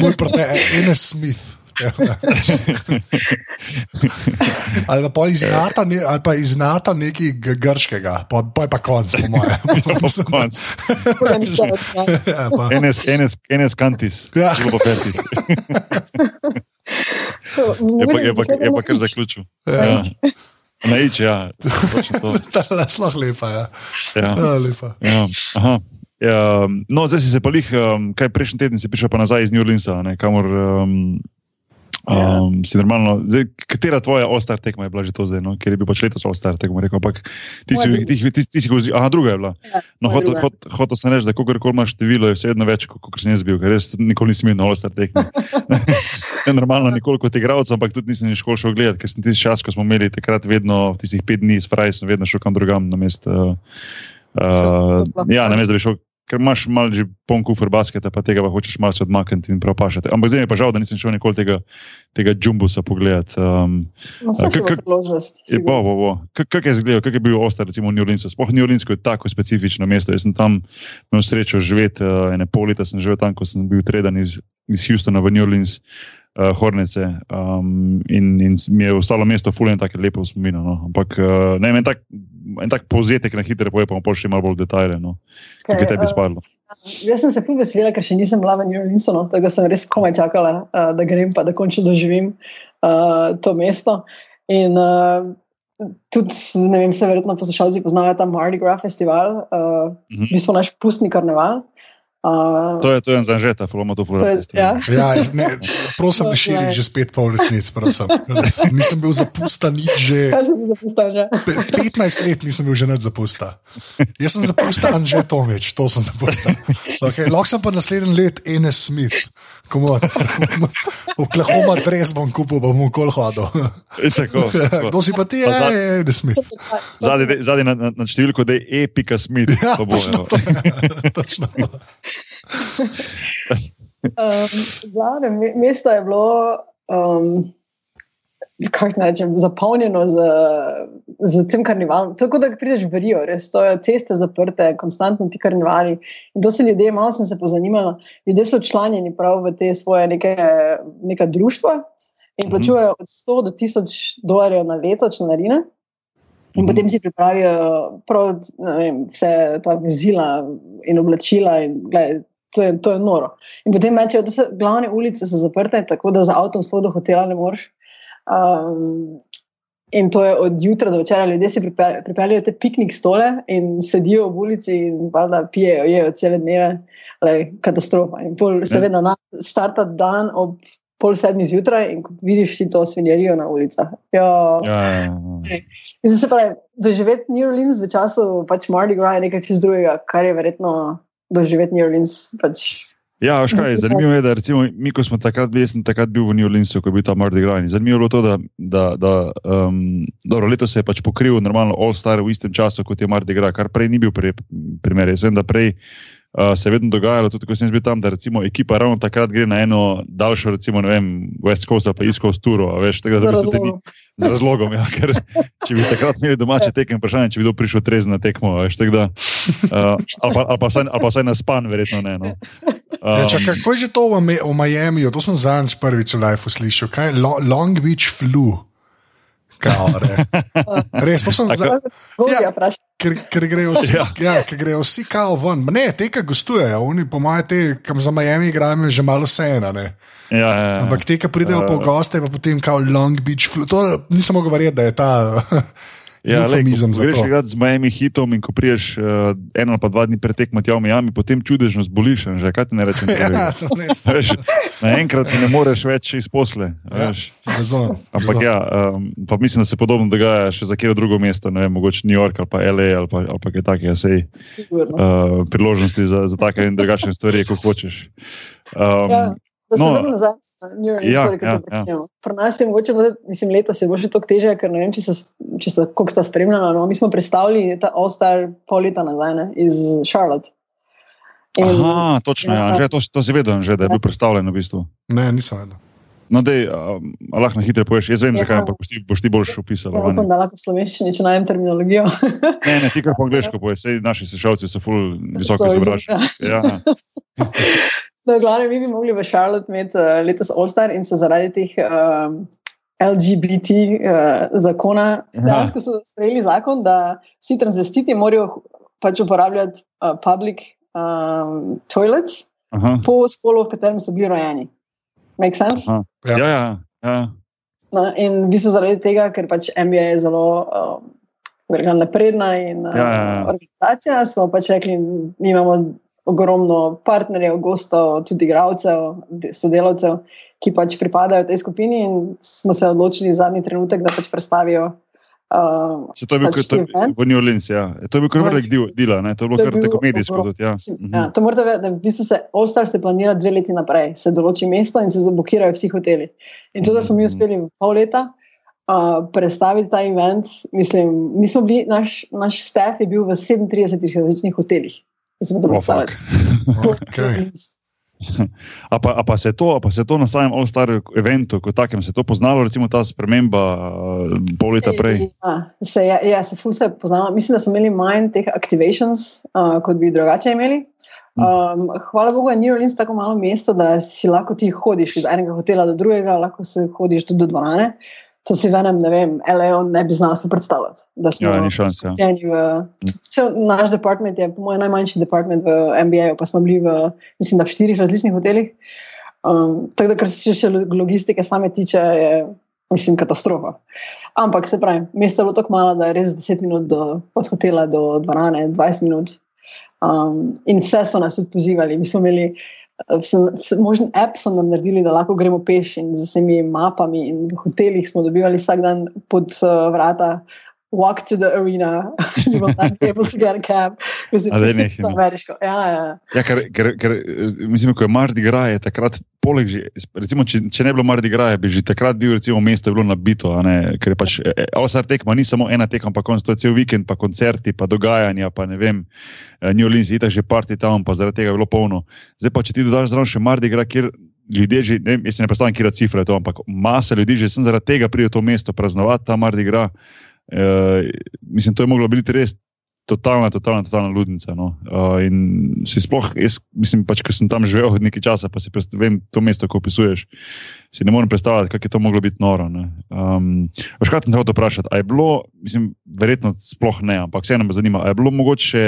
Speaker 2: moj prte, Enes Smith. [LAUGHS] ali pa iz Nata, ne, ali pa iz Nata nekaj grškega, pa, pa je pa konc, po mojem.
Speaker 1: Konc. [LAUGHS]
Speaker 2: ja, pa, [LAUGHS]
Speaker 1: Enes, enes, enes kantis.
Speaker 2: Ja.
Speaker 1: Zelo pa fertis. Je pa, je pa, je pa kar zaključil. Ja. Ja. Točno to.
Speaker 2: ta je sploh lepa. Ja.
Speaker 1: Ja.
Speaker 2: Ja, lepa.
Speaker 1: Ja. Aha. Ja, no, zdaj si se pa lih, um, kaj prejšnji teden si prišel pa nazaj iz New Orleansa, ne, kamor um, um, si normalno. Zdaj, katera tvoja All-Star tekma je bila že to zdaj, no? ker je bil pač letos All-Star tekma, rekel, ampak ti si, ti, ti, ti, ti si ga vzel, aha, druga je bila. No,
Speaker 3: moja
Speaker 1: hotel,
Speaker 3: druga.
Speaker 1: hot, hotel sem reči, da kogarkoli imaš število, je vse vedno več, kot kot sem jaz bil, ker res nikoli nisem bil na All-Star tekmi. ne [LAUGHS] normalno, nikoli kot igralec, ampak tudi nisem nikoli šel gledati, ker sem tisti čas, ko smo imeli takrat vedno tistih pet dni s Fraj, sem vedno šel kam drugam na mest. Uh, uh, ja, na mest, da bi šel. Ker imaš malo že poln kufr basketa, pa tega pa hočeš malo se odmakniti in propašati. Ampak zdaj je pa žal, da nisem šel nikoli tega, tega jumbusa pogledati. Um,
Speaker 3: No, priložnost.
Speaker 1: Bo, bo, bo. Kako je izgledal, kako je bil Ostar, recimo v New Orleansu? Sploh New Orleans je tako specifično mesto. Jaz sem tam imel srečo živeti, uh, ene pol leta sem živel tam, ko sem bil tredan iz, iz Houstona v New Orleans, uh, Hornice. Um, in, in mi je ostalo mesto fulno in tako lepo spominjeno. No. Ampak uh, ne, vem, en tak, en tak povzetek na hitro pa bomo še malo bolj detajle. No. Kaj
Speaker 3: Kaj,
Speaker 1: je tebi
Speaker 3: eh,
Speaker 1: spadlo?
Speaker 3: Jaz sem se ful vesela, ker še nisem bila v New Orleansu, no, tako da sem res komaj čakala, uh, da grem pa da končno doživim uh, to mesto. In uh, tudi, ne vem, se verjetno poslušalci poznajo tam Mardi Gras festival, uh,
Speaker 1: Mhm.
Speaker 3: v bistvu naš pustni karneval. Uh,
Speaker 1: To je, to je zanžeta, fulamo to
Speaker 3: je, ja.
Speaker 2: Ja, ne, prosim, ne
Speaker 3: No,
Speaker 2: širi že spet pol resnic, prosim. Nisem bil zapusta nič že. [LAUGHS]
Speaker 3: Kaj sem zapustila že?
Speaker 2: pe- 15 let nisem bil že nad zapusta. Jaz sem zapusta Anže Tomič, to sem zapusta. Okay, lahko sem pa naslednji let Enes Smith. Komod. Oklahoma dres bom kupil, bom v kol hodil.
Speaker 1: Tako, [LAUGHS] tako.
Speaker 2: Kdo si pa ti,
Speaker 1: Pa za-
Speaker 2: je Enes Smith?
Speaker 1: Zadnji, na, na, na številko, da je epika smith.
Speaker 2: Ja,
Speaker 1: to bo,
Speaker 2: točno
Speaker 1: evo.
Speaker 2: to. [LAUGHS] Točno to. [LAUGHS]
Speaker 3: Um, glavne, me- mesto je bilo, um, kako naj rečem, zapolnjeno z, z tem karnevalom. Tako da prideš v Rio, res je ceste zaprte, konstantno ti karnevali. In to se ljudje, malo sem se pozanimala, ljudje so članjeni prav v te svoje neke, neka društva in
Speaker 1: Mhm.
Speaker 3: plačujejo od 100 do 1000 dolarjev na leto članarine. In
Speaker 1: Mhm.
Speaker 3: potem si pripravijo prav, vem, vse ta vozila in oblačila. In, glej, to, je, to je noro. In potem mečejo, da so glavne ulice so zaprte, tako da za avtom sploh do hotela ne moreš. Um, in to je od jutra do večera, ljudje si pripel- pripeljejo te piknik stole in sedijo ob ulici in valjda pijejo, jejo cele dneve, Lej, katastrofa. In pol, seveda, na, starta dan ob pol sedmih zjutraj in ko vidiš si to svinjarijo na ulicah. Ja,
Speaker 1: Ja, ja, ja.
Speaker 3: Mislim, se pravi, doživeti New Orleans v času pač Mardi Gras je nekaj čist drugega, kar je verjetno doživeti New Orleans. Pač,
Speaker 1: Ja, veš kaj, zanimivo je, da recimo, mi, ko smo takrat bili, sem takrat bil v New Orleansu, ko je bil tam Mardi Gras. Zanimivo je bilo to, da, da, da um, dobro, letos se je pač pokril normalno All Star v istem času, kot je Mardi Gras, kar prej ni bil pre, primer. Jaz vem, da prej uh, se je vedno dogajalo, tudi ko sem bil tam, da recimo ekipa ravno takrat gre na eno daljšo, recimo, ne vem, West Coast ali pa East Coast turo, veš, tega
Speaker 3: za
Speaker 1: da v bistvu ni, z razlogom. Ja, ker, če bi takrat imeli domače tekem, vprašanje, če bi kdo prišel trezen na tekmo. Veš, tako da, uh, ali, pa, ali, pa saj, ali pa saj na span, verjetno ne. No.
Speaker 2: Ja, čakaj, kako je že to v, v Miamiju? To sem zadnjič prvič v Lifeu slišal. Kaj je Lo- Long Beach flu? Kao, re. [LAUGHS] Res, to sem
Speaker 3: Govija,
Speaker 2: Ja. ker, ker, grejo vsi, ja.
Speaker 1: Ja.
Speaker 2: Ja, ker grejo vsi kao ven. Ne, te, ki gostujejo, oni, po mojem, te, kam za Miami igrajo, je že malo sena. Ne?
Speaker 1: Ja, ja, ja.
Speaker 2: Ampak te, ki pridejo uh, po goste, pa potem kao Long Beach flu. To nisem mogel verjeti, da je ta
Speaker 1: Ja, lej,
Speaker 2: eufemizem
Speaker 1: ko
Speaker 2: za
Speaker 1: greš igrati z Miami hitom in ko priješ uh, eno ali pa dva dni tja v Miami, potem čudežno zboliš, že kaj ti [LAUGHS] ne rečem.
Speaker 2: Ja, sem.
Speaker 1: Veš, Naenkrat ti ne moreš več iz posle.
Speaker 2: Ja.
Speaker 1: veš.
Speaker 2: Razumem.
Speaker 1: Ampak
Speaker 2: razumem.
Speaker 1: ja, um, pa mislim, da se podobno dogaja še za kjer drugo mesto, ne vem, mogoče New York ali pa LA ali pa, ali pa kaj takega, sej
Speaker 3: Sigurno.
Speaker 1: uh, priložnosti za, za take in drugačne stvari, kot hočeš. Um,
Speaker 3: Ja, da se
Speaker 1: no,
Speaker 3: vrnem nazaj. na New Orleans,
Speaker 1: ja,
Speaker 3: sorry,
Speaker 1: ja,
Speaker 3: prekinjam. Pri nas je mogoče, bilo- mislim, letos je bo še toliko težje, ker ne vem, če ste, če ste, koliko ste spremljali. No? Mi smo predstavili ta All-Star pol leta nazaj ne, iz Charlotte. In,
Speaker 1: Aha, točno, ja.
Speaker 3: Ja.
Speaker 1: Že, to, to si vedel, že, da je bil predstavljen v bistvu.
Speaker 2: Ne, nisem vedel.
Speaker 1: No, dej, a, a lahko na hitro poveš, jaz vem,
Speaker 3: Ja.
Speaker 1: zakaj, ampak boš ti, boš ti boljš opisal.
Speaker 3: ja, upam, da lahko v slovenščini, če najdem terminologijo. [LAUGHS]
Speaker 1: Ne, ne, ti kar po angliško [LAUGHS] poveš, naši sešalci so full visoko
Speaker 3: So
Speaker 1: izobraženi. Ja. [LAUGHS]
Speaker 3: No, glavno, mi bi mogli v Charlotte imeti uh, letos All-Star in se zaradi teh um, LGBT uh, zakona,
Speaker 1: Aha.
Speaker 3: dejansko so sprejeli zakon, da vsi transvestiti morajo pač uporabljati uh, public um, toilets
Speaker 1: Aha,
Speaker 3: po spolu, v katerem so bili rojeni. Make sense?
Speaker 1: aha.
Speaker 2: Ja.
Speaker 1: Ja, ja, ja.
Speaker 3: No, in v bistvu zaradi tega, ker pač NBA je zelo um, napredna in
Speaker 1: Ja, ja, ja.
Speaker 3: organizacija, smo pač rekli, mi imamo ogromno partnerjev, gostov, tudi igralcev, de- sodelavcev, ki pač pripadajo tej skupini in smo se odločili zadnji trenutek, da pač predstavijo. Uh,
Speaker 1: Se to je bil
Speaker 3: Pač event.
Speaker 1: v New Orleans, ja. To je bil kar
Speaker 3: Ja.
Speaker 1: velik del dela, ne? to je bilo
Speaker 3: To je
Speaker 1: kar tako medijsko tudi. Ja. Mhm.
Speaker 3: Ja, to morate vedeti, da v bistvu se All-Star se planira dve leti naprej, se določi mesto in se zablokirajo vsi hoteli. In to, da smo mi
Speaker 1: Mhm.
Speaker 3: uspeli v pol leta uh, predstaviti ta event, mislim, mi smo bili, naš, naš staff je bil v 37 različnih hotelih. Da boste
Speaker 1: Oh,
Speaker 3: predstavljali.
Speaker 1: fuck. [LAUGHS]
Speaker 2: Okay.
Speaker 1: A pa, a pa to, a pa se to na samem All-Star eventu, kot takem, se to poznalo, recimo ta sprememba uh, pol leta prej.
Speaker 3: Ja, se je, ja, se ful se je poznalo. Mislim, da smo imeli manj teh activations, uh, kot bi drugače imeli. Um, hvala Bogu, je New Orleans tako malo mesto, da si lahko ti hodiš iz enega hotela do drugega, lahko se hodiš tudi do dvorane. To si v enem, ne vem, LEO ne bi znal si predstavljati.
Speaker 1: Ja, ni šans, ja.
Speaker 3: v- Cel naš department je, po mojem, najmanjši department v NBA, pa smo bili v, mislim, v štirih različnih hotelih. Um, tako da, kar se še logistike same tiče, je, mislim, katastrofa. Ampak se pravi, mesto je bilo tako malo, da je res 10 minut do, od hotela do dvorane, 20 minut. Um, in vse so nas tudi pozivali. Mi smo imeli možen app, so nam naredili, da lahko gremo peš in z vsemi mapami. In v hotelih smo dobivali vsak dan pod uh, vrata. Walk to the arena, [LAUGHS] you will not be able to get a cab.
Speaker 1: Daj nehaj, no.
Speaker 3: Ameriško. Ja, ja.
Speaker 1: Ja, ker, ker, ker mislim, ko je Mardi Gras, je takrat, poleg, že, recimo, če, če ne bi bilo Mardi Gras, bi že takrat bil, recimo, mesto je bilo nabito. ne, Ker je pač Osar tekma, ni samo ena tekma, pa konc, to je cel vikend, pa koncerti, pa dogajanja, pa ne vem, eh, New Orleans, itak že parti tam, pa zaradi tega je bilo polno. Zdaj pa, če ti dodaš zraven še Mardi Gras, kjer ljudje že, ne, vem, jaz ne predstavljam, kje je cifra je to, ampak masa ljudi že sem zaradi tega pride v to mesto praznovati ta Mardi Gras. Uh, mislim, to je moglo biti res totalna, totalna, totalna ludnica. No. Uh, in si sploh, jaz mislim, pač, ko sem tam živel nekaj časa, pa si vem to mesto, ko opisuješ, si ne morem predstavljati, kako je to moglo biti noro. ne. Um, Veš, kaj sem te hotel vprašati? A je bilo, mislim, verjetno sploh ne, ampak vseeno me zanima, a je bilo mogoče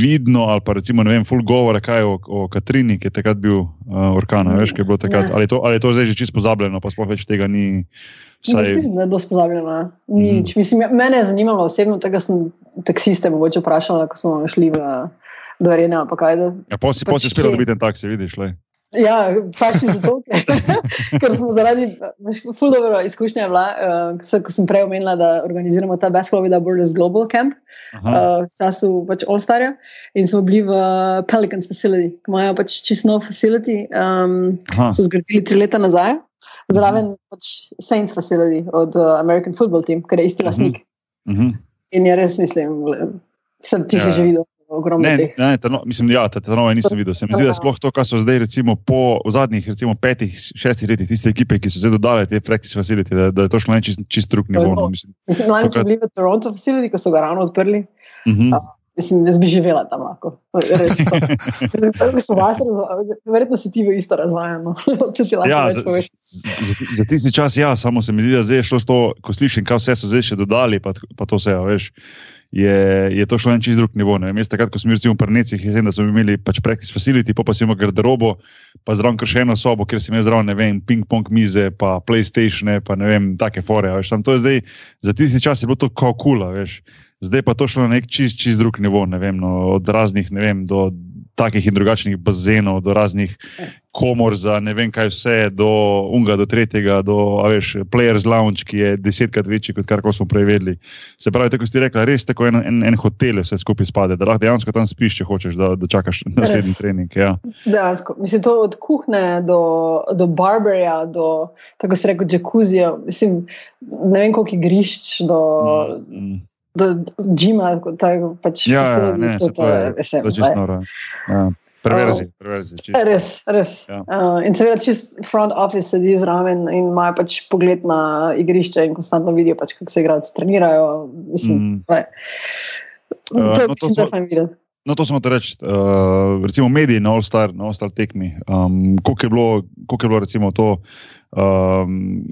Speaker 1: vidno ali pa recimo, ne vem, full govora, kaj o, o Katrini, ki je takrat bil uh, orkan, a veš, kaj je bilo takrat,
Speaker 3: Ne.
Speaker 1: ali je, to, ali je to zdaj že čisto pozabljeno, pa sploh več tega ni. Vsaj,
Speaker 3: mislim, da je dosti pozabljena. Nič. Mislim, ja, mene je zanimalo osebno, tega sem taksiste mogoče vprašala, ko smo šli v, do. Da,
Speaker 1: ja, pa si,
Speaker 3: pač
Speaker 1: pa si uspel
Speaker 3: kje-
Speaker 1: dobiti en taksi, vidiš. Lej.
Speaker 3: Ja, fakt je zato, ker, smo zaradi ful dobro izkušnje bila, uh, ko sem prej omenila, da organiziramo ta Basketball with Borders Global Camp
Speaker 1: Aha,
Speaker 3: uh, v času pač All-Starja in smo bili v Pelicans facility, ki imajo pač čisto nov facility, um,
Speaker 1: aha.
Speaker 3: so zgradili tri leta nazaj, zraven pač Saints facility od uh, American Football Team, ker je isti
Speaker 1: Mhm.
Speaker 3: lastnik.
Speaker 1: Mhm.
Speaker 3: In je res, mislim, sem ti
Speaker 1: Ja.
Speaker 3: si že videl ogromno
Speaker 1: Ne,
Speaker 3: teh.
Speaker 1: ne, ta no, mislim, ja, ta, ta nove nisem videl. Se mi zdi, da sploh to, kar so zdaj, recimo, po zadnjih recimo, petih, šestih letih, tiste ekipe, ki so zdaj dodale te practice facility, da, da je to šlo na čist, čist drug nivo. No, mislim.
Speaker 3: Mislim, Lani smo
Speaker 1: Tokrat-
Speaker 3: bili v Toronto facility, ko so ga ravno odprli.
Speaker 1: Mhm.
Speaker 3: A, Mislim, jaz bi živela tam lahko. [LAUGHS] Verjetno si ti v isto razvajamo. [LAUGHS] Lahko
Speaker 1: Ja, za, za, za, tisti čas, ja, samo se mi zdi, da zdaj je šlo to, ko slišim, kaj vse so zdaj še dodali, pa, pa to vse, a veš. Je, je to šlo na čist drug nivo. Jaz takrat, ko smo bili v Prnecih, je vem, da smo imeli pač practice facility, pa, pa si imel garderobo, pa zraven kar še eno sobo, kjer si imel zraven, ne vem, ping-pong mize, pa PlayStation, pa ne vem, take fore. Veš, Tam to je zdaj, za tisti čas je bilo to kao kula, veš. Zdaj pa to šlo na nek čist, čist drug nivo, ne vem, no, od raznih, ne vem, do takih in drugačnih bazenov, do raznih komor za ne vem kaj vse, do unga, do tretjega, do veš, Players Lounge, ki je desetkrat večji kot kar smo prej vedeli. Se pravi, tako si rekla, res tako en, en, en hotel je vse skupaj spade, da lahko dejansko tam spiš, če hočeš, da, da čakaš naslednji
Speaker 3: Res.
Speaker 1: trening. Ja.
Speaker 3: Dejansko. Mislim, to od kuhne do, do barberja, do, tako se reče, džakuzija. Mislim, ne vem, koliko igrišč, do,
Speaker 1: Mm,
Speaker 3: do Džima, tako pač.
Speaker 1: Ja, ja, ne,
Speaker 3: to
Speaker 1: to je,
Speaker 3: mislim,
Speaker 1: to je čisto noro. Ja. Perverzi, perverzi. čisto.
Speaker 3: Res, res.
Speaker 1: Ja.
Speaker 3: Uh, in seveda, čist front office sedi zraven in imajo pač pogled na igrišče in konstantno vidijo, pač, kako se igrači trenirajo. Mislim,
Speaker 1: Mm. Uh,
Speaker 3: to je
Speaker 1: no, to
Speaker 3: mislim, da je.
Speaker 1: No, to smo te reči, uh, recimo mediji na All-Star, na All-Star tekmi. Um, koliko, je bilo, koliko je bilo, recimo, to, um,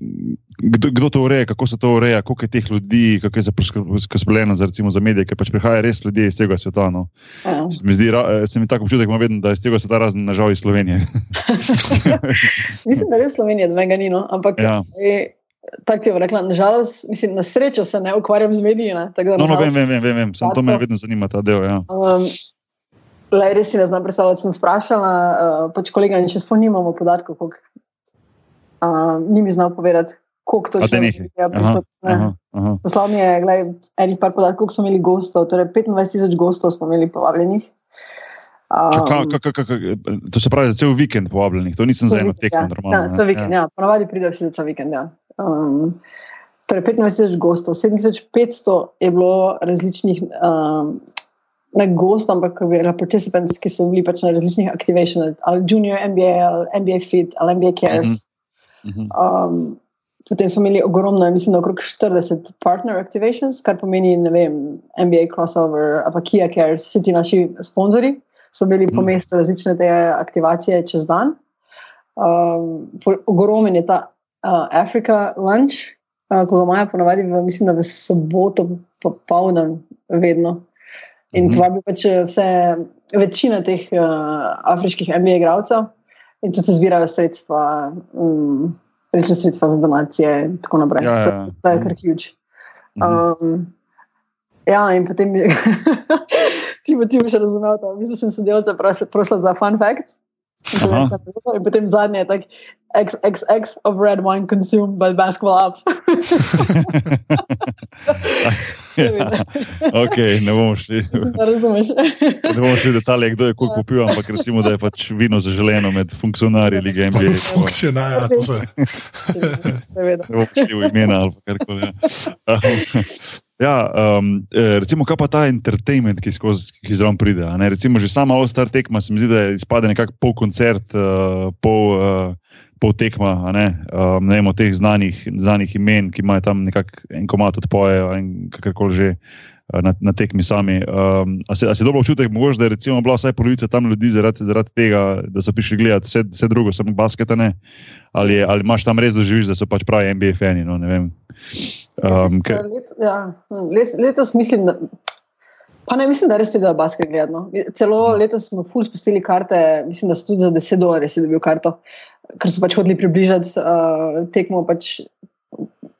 Speaker 1: kdo, kdo to ureja, kako se to ureja, koliko je teh ljudi, kako je za poskrbljeno za, recimo, za medije, ker pač prihaja res ljudje iz tega sveta. No.
Speaker 3: Ja.
Speaker 1: Se mi zdi, ra- eh, se mi tako občutek, ima vedno, da je iz tega sveta razen, nažal, iz Slovenije. [LAUGHS]
Speaker 3: Mislim, da res Slovenija, da mega ni, no? ampak
Speaker 1: Ja.
Speaker 3: e, tako ti je rekla, nažalost, mislim, na srečo se ne ukvarjam z mediji. Ne? tako da
Speaker 1: No, no, vem, vem, vem, vem, vem. Samo to me vedno zanima, ta del. Ja.
Speaker 3: Um, le, res si ne znam predstavljati, sem vprašala, uh, pač kolega in če spomnimo podatkov, koliko uh, ni mi znal povedati, koliko to
Speaker 1: A
Speaker 3: še
Speaker 1: da nekaj.
Speaker 3: je
Speaker 1: aha.
Speaker 3: Poslal mi je glej, enih par podatkov, koliko smo imeli gostov, torej 25 tisoč gostov smo imeli povabljenih.
Speaker 1: Ka-
Speaker 3: Um,
Speaker 1: ka- ka- ka- ka- To se pravi za cel vikend povabljenih, to nisem za eno tekmo.
Speaker 3: ja, Ja, cel vikend, ja. ja. Ponavadi pridejo vsi za vikend. Ja. Um, torej 25 tisoč gostov, 7500 je bilo različnih. Um, Ne gost, ampak participants, ki so bili pač na različnih aktivacijah, ali Junior NBA, ali NBA Fit, ali NBA Cares.
Speaker 1: Mhm.
Speaker 3: Um, potem smo imeli ogromno, mislim, da okrog 40 partner activations, kar pomeni, ne vem, NBA crossover, ali pa Kia Cares, vsi ti naši sponzorji so bili po
Speaker 1: Mhm.
Speaker 3: mestu različne te aktivacije čez dan. Um, ogromen je ta uh, Africa lunch, uh, ko ga imajo ponavadi, v, mislim, da v soboto popoldan, vedno. In
Speaker 1: Mhm.
Speaker 3: povabi pač eh, vse, večina teh uh, afriških MBA igralcev, in tu se zbirajo sredstva, um, resne sredstva za donacije in tako naprej.
Speaker 1: Ja, ja,
Speaker 3: To,
Speaker 1: ja.
Speaker 3: to je kar huge.
Speaker 1: Mhm.
Speaker 3: Um, ja, in potem je, [LAUGHS] ti bo ti boš razumel, da mislim, sem sodelavca prošla, prošla za fun facts. In potem zadnje je tako, XXX of red wine consumed by basketball apps.
Speaker 1: ja, [LAUGHS] ok, ne bomo šli. [LAUGHS]
Speaker 3: Razumeš.
Speaker 1: Ne bomo šli v detalje, kdo je koliko popil, ampak recimo, da je pač vino zaželeno med funkcionarji lige NBA. pa
Speaker 2: Funkcionarja, to se.
Speaker 1: Ne bomo šli v imena ali karkoli. ja. Um, Ja, um, eh, recimo, kaj pa ta entertainment, ki, skozi, ki zraven pride. Recimo, že sama All-Star tekma se mi zdi, da izpade nekako pol koncert, uh, pol, uh, pol tekma. Ne, um, ne vem, od teh znanih, znanih imen, ki imajo tam nekako en komat odpojejo in kakorkoli že. Eh, Na, na tekmi sami. Um, a, se, a si dobro občutek, mogoče, da je bila vsaj polovica tam ljudi zaradi, zaradi tega, da so prišli gledati vse, vse drugo, samo basketa ne? Ali, je, ali imaš tam res doživiš, da so pač pravi NBA fani? No. Um, ker,
Speaker 3: Let, ja, hm, let, letos mislim, da. Pa ne mislim, da res pridejo basket gledano. Celo letos smo ful spustili karte, mislim, da so tudi za 10 dolarjev si dobil karto, ker so pač hoteli približati uh, tekmo pač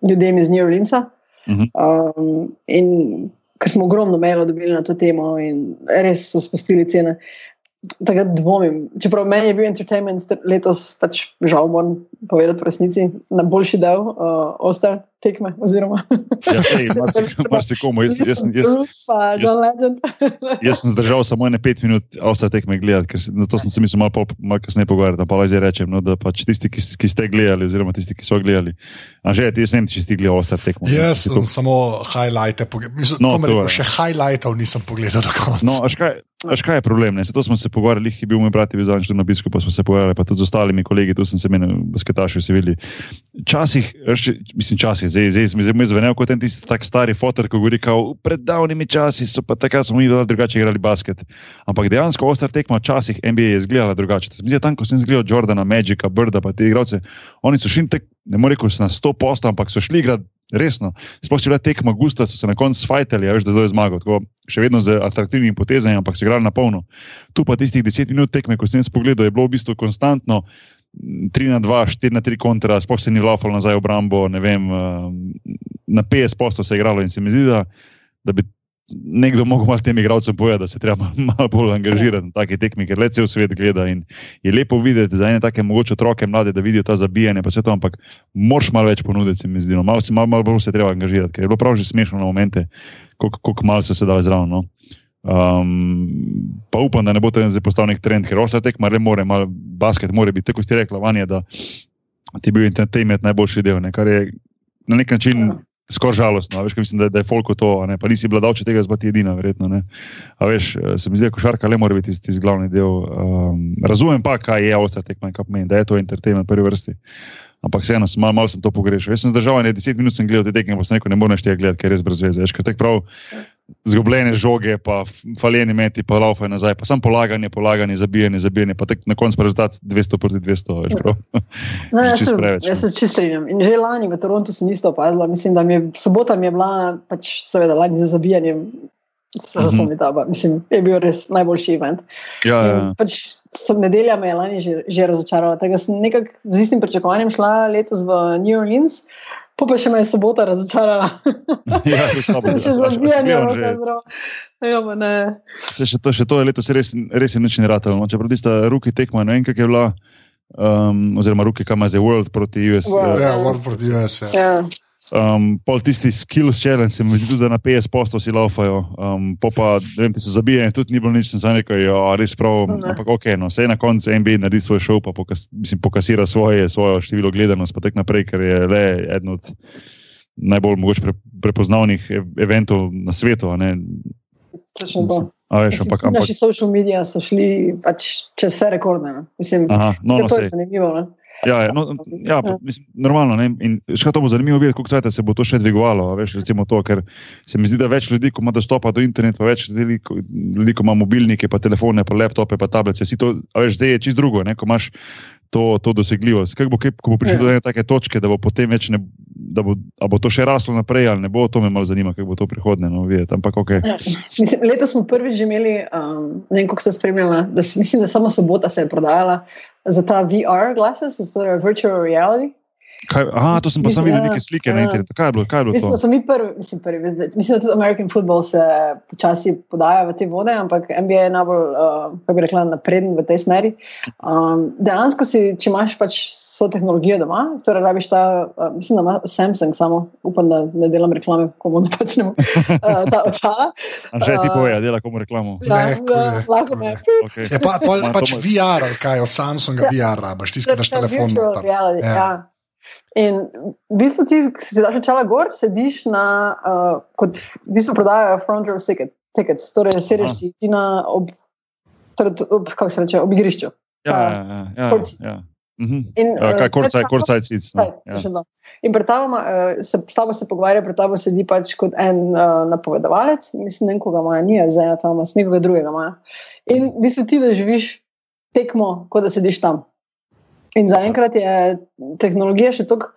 Speaker 3: ljudem iz New Orleansa.
Speaker 1: Mhm.
Speaker 3: Um, in ker smo ogromno mailov dobili na to temo, in res so spustili cene. Tako dvomim. Čeprav meni je bil entertainment letos, pač žal moram povedati v resnici, na boljši del uh, Ostar tekme. Oziroma,
Speaker 1: Ja, [LAUGHS] marsi- marsikomu. Jaz, jaz, jaz,
Speaker 3: pa
Speaker 1: jaz-
Speaker 3: John Legend. [LAUGHS]
Speaker 1: jaz sem zdržal samo ene pet minut, avstrije tekme gledati, ker se, na to sem se mislil malo, pol- malo kasneje pogovarjati. Pa zdaj rečem, no, da pač tisti, ki, ki ste gledali, oziroma tisti, ki so gledali. A že, jaz ne vem, če si ti gledal avstrije tekmo.
Speaker 2: Jaz
Speaker 1: Si
Speaker 2: sem
Speaker 1: to-
Speaker 2: samo highlighte pogledal. Mislim,
Speaker 1: No,
Speaker 2: rekel,
Speaker 1: je.
Speaker 2: še highlightov nisem pogledal do konca.
Speaker 1: No, a a škaj je problem? Ne? Zato smo se pogovarjali, ki je bil moj brat, je bil zadnjič na obisku, pa smo se pogovarjali, pa tudi z ostalimi kolegi, tu sem se menil, basketaši vsi videli. Včasih, veš, mislim, časih, zdaj, zdaj mi je zvenel kot en tisti tak stari fotor, ko govori, kao, pred davnimi časi so pa takrat smo mi drugače igrali basket. Ampak dejansko ostar tekma včasih NBA je izgledala drugače. Se mi zdi, da tam, ko sem zgledal Jordana, Magica, Brda, pa te igralce, oni so šli tek, ne morem reči na 100 posto, ampak so šli igrati resno. Sploh če bila tekma gusta, so se na koncu fajtali, a veš, da je zmagal. Tako, še vedno z atraktivnimi potezami, ampak so igrali na polno. Tu pa tistih 10 minut tekme, ko sem jaz pogledal, je bilo v bistvu konstantno. 3 na 2, 4 na 3 kontra, sploh se ni laufalo nazaj v obrambo, vem, eh, na 50 posto se je igralo in se mi zdi, da, da bi nekdo mogel malo tem igralcem povedati, da se treba malo, malo bolj angažirati na take tekme, ker le cel svet gleda in je lepo videti za ene take mogoče otroke mlade, da vidijo ta zabijanje, pa vse to, ampak moraš malo več ponuditi, se mi zdi, no. malo, malo, malo bolj se treba angažirati, ker je bilo prav že smešno na momente, koliko koliko malo so se dali zraven. No. Um, pa upam, da ne bo to zdaj postal nek trend, ker vse tekma le more, malo basket mora biti, tako ste rekla, vanje, da ti je bil entertainment najboljši del, ne, kar je na nek način
Speaker 3: Ja.
Speaker 1: skoraj žalostno. a Veš, mislim, da, da je folko to, ne, pa nisi bila davče tega, zbati edina, verjetno. Ne. A veš, eh, se mi zdi, da košarka le mora biti tisti, glavni del. Um, razumem pa, kaj je ovca tekma kaj pomeni, da je to entertainment prvi vrsti. Ampak vseeno, malo mal sem to pogrešal. Jaz sem zdržal ne 10 minut, sem gledal te tekme, pa sem rekel, ne moreš tega gledati, ker je res brez veze. Veš, prav zgubljene žoge, pa faljeni meti, pa laufaj nazaj, pa samo polaganje, polaganje, zabijanje, zabijanje, pa tek na koncu rezultat 200 proti 200. Veš, prav.
Speaker 3: No,
Speaker 1: Že
Speaker 3: jaz, se,
Speaker 1: preveč,
Speaker 3: jaz
Speaker 1: no.
Speaker 3: se čisto strinjam. In že lani v Torontu sem isto opazila. Mislim, da mi je sobota mi je bila, pač, seveda, lani za zabijanjem. Se
Speaker 1: Mhm.
Speaker 3: spomnim, da mislim, je bil res najboljši event.
Speaker 1: Ja, ja.
Speaker 3: In Pač, sem nedelja me je lani že, že razočarala. Da sem nekako z istim pričakovanjem šla letos v New Orleans, pa pa še me je sobota razočarala. [LAUGHS]
Speaker 1: ja, to je slabo. Si
Speaker 3: zabijanje, ne.
Speaker 1: Se še to, še to je letos res, res je nič ne ratalo. No. Čeprav tista ruki tekma, ne vem, kak je bila, um, oziroma ruki, kam je zdaj World proti US.
Speaker 3: World.
Speaker 1: Uh,
Speaker 2: Ja, World proti US. Ja.
Speaker 3: Ja.
Speaker 1: Um, pol tisti skills challenge, se mi zdi, da na 50 postov si laufajo. Um, po pa, ne vem, ti so zabijeni, tudi ni bilo nič, sem rekel, ja, res prav.
Speaker 3: Ne.
Speaker 1: Ampak ok, no, vse na koncu NBA naredi svoj šov, pa pokas, mislim, pokasira svoje, svojo število gledanost, pa tek naprej, ker je le eden od najbolj mogoče pre, prepoznavnih ev- eventov na svetu.
Speaker 3: Točno to.
Speaker 1: A veš, ampak, ampak,
Speaker 3: Naši social mediji so šli pač čez vse rekorde. ne. Mislim,
Speaker 1: aha, no, no,
Speaker 3: to je zanimivo. Ne?
Speaker 1: Ja, ja, no, [LAUGHS] ja, pa, mislim, normalno. Ne? In še to bo zanimivo videti, kako cajt se bo to še dvigovalo. Veš, to, ker se mi zdi, da več ljudi, ko ima dostopa do interneta, pa več ljudi, ko, ljudi, ko ima mobilnike, pa telefone, pa laptope, pa tablice. Vsi to, a veš, zdaj je čist drugo, ne? ko imaš to, to dosegljivost. Kaj bo, kaj, ko bo prišlo
Speaker 3: Ja.
Speaker 1: do ene take točke, da bo potem več ne. Da bo, a bo to še raslo naprej ali ne bo, to me malo zanima, kako bo to prihodnje. No, videti. Ampak ok.
Speaker 3: Ja. Mislim, letos smo prvič imeli, um, ne vem, kako ste spremljali, da se, mislim, da samo sobota se je prodajala za ta VR glasses, torej virtual reality.
Speaker 1: Kaj, aha, to sem pa sam videl
Speaker 3: ja,
Speaker 1: neke slike na
Speaker 3: ja.
Speaker 1: internetu. Kaj je bilo, kaj je bilo
Speaker 3: Mislim, da
Speaker 1: to?
Speaker 3: so mi prvi, mislim, prvi, mislim, da tudi American football se počasi podaja v te vode, ampak NBA je najbolj, uh, kako bi rekla, napreden v tej smeri. Um, dejansko si, če imaš pač vso tehnologijo doma, torej rabiš ta, uh, mislim, da ima Samsung samo, upam, da ne delam reklame, komu ne počnemo, uh, ta očala.
Speaker 1: Anže ti
Speaker 3: uh,
Speaker 1: pove, dela komu reklamo.
Speaker 2: Ne,
Speaker 3: ja,
Speaker 2: je,
Speaker 3: lahko
Speaker 2: kul
Speaker 3: ne.
Speaker 2: je.
Speaker 1: Okay.
Speaker 2: Ja, pa,
Speaker 1: Ma,
Speaker 2: pač VR, kaj od Samsunga VR rabaš, daš
Speaker 3: Ta
Speaker 2: telefon.
Speaker 3: virtual reality,
Speaker 2: Ja.
Speaker 3: Ja. In v bistvu ti, ki si daš očala gor, sediš na, uh, kot v bistvu prodajajo front row ticket, tickets, torej sediš si ti na, ob, torej, ob, kako se reče, ob igrišču.
Speaker 1: Ja, ja, ja. ja,
Speaker 3: seats.
Speaker 1: ja. Mhm.
Speaker 3: In,
Speaker 1: Ja,
Speaker 3: eh,
Speaker 1: kaj,
Speaker 3: tabo-
Speaker 1: courtside seats. No. Ja.
Speaker 3: In pred tabo uh, se, s tabo se pogovarja, pred tabo sedi pač kot en uh, napovedovalec, mislim, ne koga ima, ni zdaj tam, nekoga drugega ima. In v bistvu ti doživiš tekmo, kot da sediš tam. In zaenkrat je tehnologija še tako,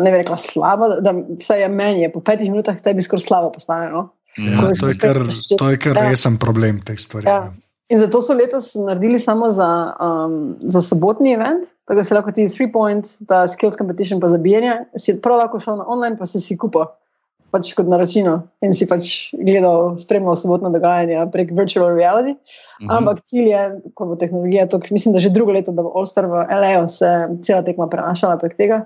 Speaker 3: ne bi rekla slaba, da, vsaj je meni, je po petih minutah tebi skoraj slabo postane. No?
Speaker 2: Ja, to je kar, to je kar
Speaker 3: Ja.
Speaker 2: resen problem teh stvari.
Speaker 3: Ja.
Speaker 2: Ja.
Speaker 3: In zato so letos naredili samo za, um, za sobotni event, tako da si lahko ti three point, ta skills competition, pa zabijanje, si prav lahko šel na online, pa si si kupil. Pač kot naročino in si pač gledal, spremljal sobotno dogajanje prek virtual reality.
Speaker 1: Mhm.
Speaker 3: Ampak cilj je, ko bo tehnologija to, mislim, da že drugo leto, da bo All-Star v LA se cela tekma prenašala prek tega.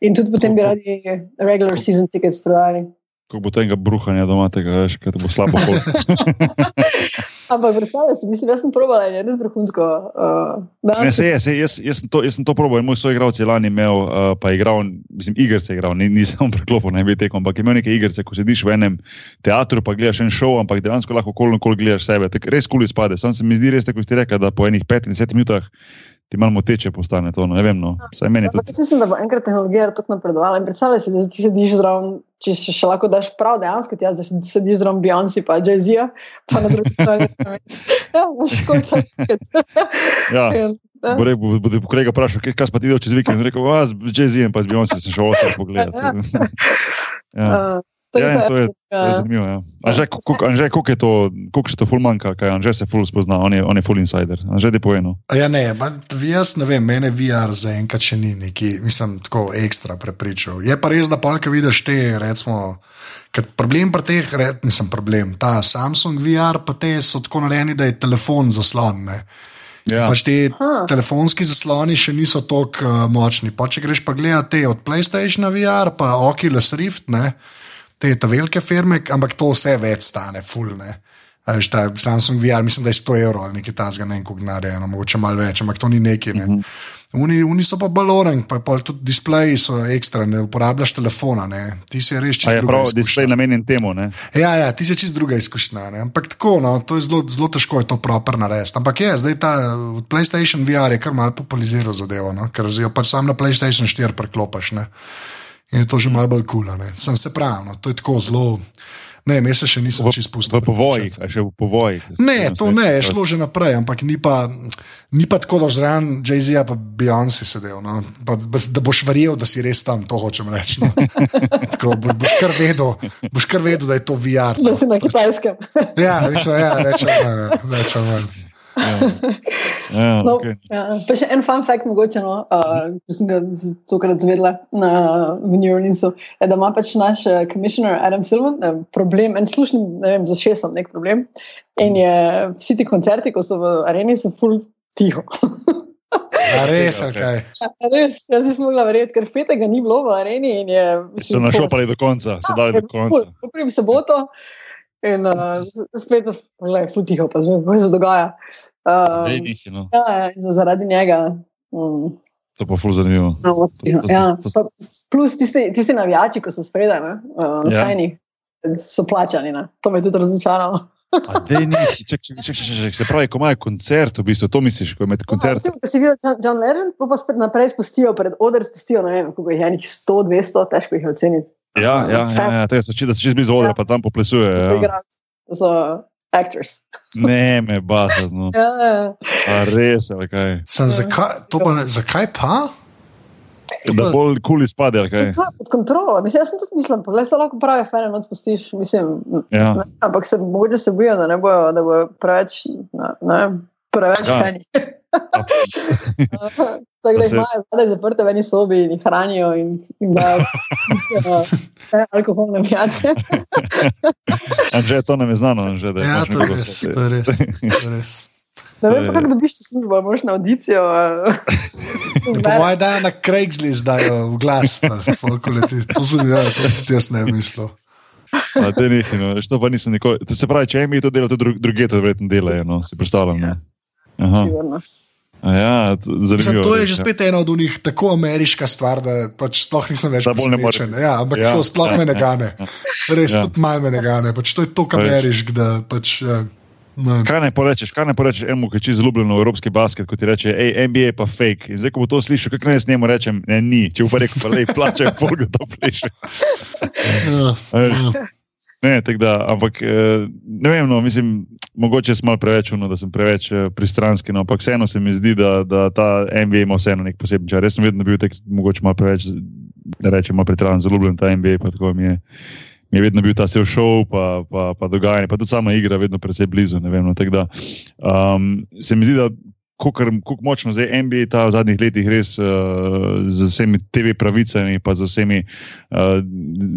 Speaker 3: In tudi potem bi radi regular season tickets prodali.
Speaker 1: Ko bo tega bruhanja doma, tega veš, kaj te bo slabo. [LAUGHS]
Speaker 3: Ampak predstavljaj si, mislim, jaz sem probala in je res vrhunsko. Uh,
Speaker 1: Ne, se je, se, jaz, jaz, sem to, jaz sem to probil in moj soigralec je lani imel, uh, pa je igral, mislim, igrice je igral, ni, nisem preklopil na tekom, ampak je imel neke igrice, ko sediš v enem teatru, pa gledaš en šov, ampak dejansko lahko kol kol gledaš sebe. Tak, res kul izpade. Sam se mi zdi res, tako ste rekli, da po enih 15 minutah ti malo moteče postane to. No, ne vem, no. Saj meni
Speaker 3: Ampak
Speaker 1: tudi.
Speaker 3: mislim, da bo enkrat tehnologija tako napredovala. In predstavljaj si, da ti sediš zraven, če še, še lahko daš prav, dejansko ti jaz, da sediš zraven Beyoncé, pa Jay-Z, pa na drugi strani. [LAUGHS] ja, imaš koliko [LAUGHS]
Speaker 1: Ja.
Speaker 3: časa.
Speaker 1: Bo rekel, bo, bo, bo kolega vprašal, kaj, kaj si pa ti delal čez vikend. In Rekel, a z Jay-Z, pa z Beyoncé sem šel osem pogledati. ja. [LAUGHS] Ja, in to je, to je zanimivo. Ja. Anže, koliko Anže, koliko je to, koliko še to ful manjka, kaj Anže se ful spozna, on je, on je ful insider. Anže ti poveno.
Speaker 2: Ja, ne, ma, jaz ne vem, mene VR zaenkrat še ni neki, mislim, tako ekstra prepričal. Je pa res, da polka vidiš te, recimo, ker problem pri teh, re, nisem problem, ta Samsung VR, pa te so tako narejeni, da je telefon zaslon. Ne.
Speaker 1: Ja.
Speaker 2: Pač ti
Speaker 3: Aha.
Speaker 2: telefonski zasloni še niso tako uh, močni. Pa če greš pa gledati te od PlayStation VR, pa Oculus Rift, ne, te velike firme, ampak to vse več stane, fulne. Veš, ta Samsung VR, mislim, da je 100 evrov ali nekaj tasga, ne vem, kako narejeno, mogoče malo več, ampak to ni nekaj. Ne.
Speaker 1: Mhm.
Speaker 2: Oni, oni so pa baloren, pa, pa tudi displeji so ekstra, ne uporabljaš telefona, ne. ti si res
Speaker 1: A
Speaker 2: čist
Speaker 1: je
Speaker 2: druga
Speaker 1: prav,
Speaker 2: izkušnja.
Speaker 1: displej namenjen temu. Ne?
Speaker 2: Ja, ja, ti si čist druga izkušnja. Ne? Ampak tako, no, to je zelo, zelo težko je to proper narediti. Ampak je, zdaj ta uh, PlayStation VR je kar mal populariziral zadevo, no? ker jo pač sam na PlayStation 4 preklopiš. Ne? In je to že malo bolj kul. Cool, Sem se pravi, no, to je tako zelo. Ne, jaz se še nisem čisto spustil.
Speaker 1: v povojih, a še v povojih.
Speaker 2: Ne, to ne, je šlo že naprej, ampak ni pa, ni pa tako, da zraven Jay-Z pa Beyoncé sedel. No? Pa, da boš verjel, da si res tam, to hočem reči. No? [LAUGHS] tako, bo, boš, kar vedel, boš kar vedel, da je to VR.
Speaker 3: Da si na kitajskem.
Speaker 2: Ja, mislim, ja, več ali manj. Ja.
Speaker 1: Ja,
Speaker 3: No,
Speaker 1: okay.
Speaker 3: ja. Pa še en fun fact, mogoče, no, uh, ki sem ga tokrat zvedela na, v New Orleansu, je, da ima pač naš uh, commissioner Adam Silvan uh, problem, en slušni, ne vem, za šestom nek problem. In je vsi ti koncerti, ko so v areni, so full tiho. [LAUGHS]
Speaker 2: A res, ali kaj?
Speaker 3: Ja, Res, jaz nisem mogla verjeti, ker petek ga ni bilo v areni. in Je,
Speaker 1: So našopali do konca, so dali do konca.
Speaker 3: Potem soboto in uh, spet, gledaj, ful tiho, pa zvem, kaj se dogaja.
Speaker 1: Dej
Speaker 3: Um,
Speaker 1: njih, no.
Speaker 3: ja, ja, zaradi njega. Um,
Speaker 1: To pa ful zanimivo.
Speaker 3: no, tiho,
Speaker 1: to-
Speaker 3: ja.
Speaker 1: to-
Speaker 3: Pa Plus tisti, tisti navijači, ko so spredaj, ne, uh,
Speaker 1: Ja.
Speaker 3: šajni, so plačani. Ne. To me je tudi razočaralo.
Speaker 1: A dej njih, ček, ček, ček, ček, ček, se pravi, ko imajo koncert, v bistvu, to misliš, ko imaš koncert.
Speaker 3: Ja, si videl John, John Legend, pa, pa naprej spustijo, pred oder spustijo, ne vem, koliko jih je, enih 100, 200, težko jih je oceniti.
Speaker 1: Ja, ja, ja, ja tega so da so čez blizu odra,
Speaker 3: Ja.
Speaker 1: pa tam
Speaker 3: so
Speaker 1: Ja.
Speaker 3: so actors. [LAUGHS]
Speaker 1: Ne, me basa, no.
Speaker 3: Ja, ja.
Speaker 1: A res, ali kaj.
Speaker 2: Sem, zakaj, to pa, ne- zakaj pa?
Speaker 1: Da bolj kul izpade, ali kaj.
Speaker 3: Ja, pod kontrolo. Mislim, jaz sem tudi mislil, da se lahko pravi, fajn noč spustiš. Mislim,
Speaker 1: Ja.
Speaker 3: ne, ampak se mogoče se bojijo, da ne bojo, da bojo preveč, ne, ne, preveč
Speaker 1: Ja.
Speaker 3: fani. [LAUGHS] [LAUGHS] Tako da jih imajo zdaj zaprte v eni sobi in jih hranijo in jim dajo [LAUGHS] uh, alkoholne pijače. [LAUGHS]
Speaker 1: Anže, to nam je znano, Anže, da
Speaker 2: Ja,
Speaker 1: imaš
Speaker 2: to je res. To je res, [LAUGHS] to je res.
Speaker 3: Ne vem,
Speaker 1: To je-
Speaker 3: kako dobiš to službo, moraš na audicijo. Uh,
Speaker 2: Po mojem, da na Craigslist dajo v glas, pa koliko leti. To sem ja, to jaz ne mislil.
Speaker 1: A, te nekaj, no. Veš, To pa nisem nikoli. To se pravi, če emi to dela, dru- druge to verjetno delajo, no, si predstavljam. Ne? Aha. A ja, to,
Speaker 2: Mislim, to je že
Speaker 1: ja.
Speaker 2: spet ena od njih tako ameriška stvar, da pač sploh nisem več
Speaker 1: ne
Speaker 2: presenečen. Ja, ampak
Speaker 1: Ja,
Speaker 2: ja, to sploh
Speaker 1: ja,
Speaker 2: me ne
Speaker 1: ja,
Speaker 2: gane. Res,
Speaker 1: Ja.
Speaker 2: tudi malo me ne gane. Pač to je tako
Speaker 1: Veš.
Speaker 2: amerišk, da pač. Ja, ne.
Speaker 1: Kaj naj porečeš, kaj naj porečeš enemu, ki je čisto zaljubljen v evropski basket, ko ti reče, hej, NBA je pa fake. In zdaj, ko bo to slišal, kako naj jaz njemu rečem, ne, ni. Če bo pa rekel, pa lej, plačaj, polga to pleše.
Speaker 2: Ja, ja.
Speaker 1: Ne, da, ampak eh, ne vem, no, mislim, mogoče sem malo preveč, no, da sem preveč eh, pristranski, no, ampak vseeno se mi zdi, da, da ta NBA ima vseeno nek poseben čar. Jaz sem vedno bil tak, mogoče malo preveč, da rečem, malo pretiravan, zaljubljen v ta NBA, pa tako mi je. Mi je vedno bil ta cel šov, pa, pa, pa dogajanje, pa tudi sama igra, vedno precej blizu. Vem, no, da, um, se mi zdi, da kako močno zdaj NBA ta v zadnjih letih res uh, z vsemi TV pravicami, pa z vsemi uh,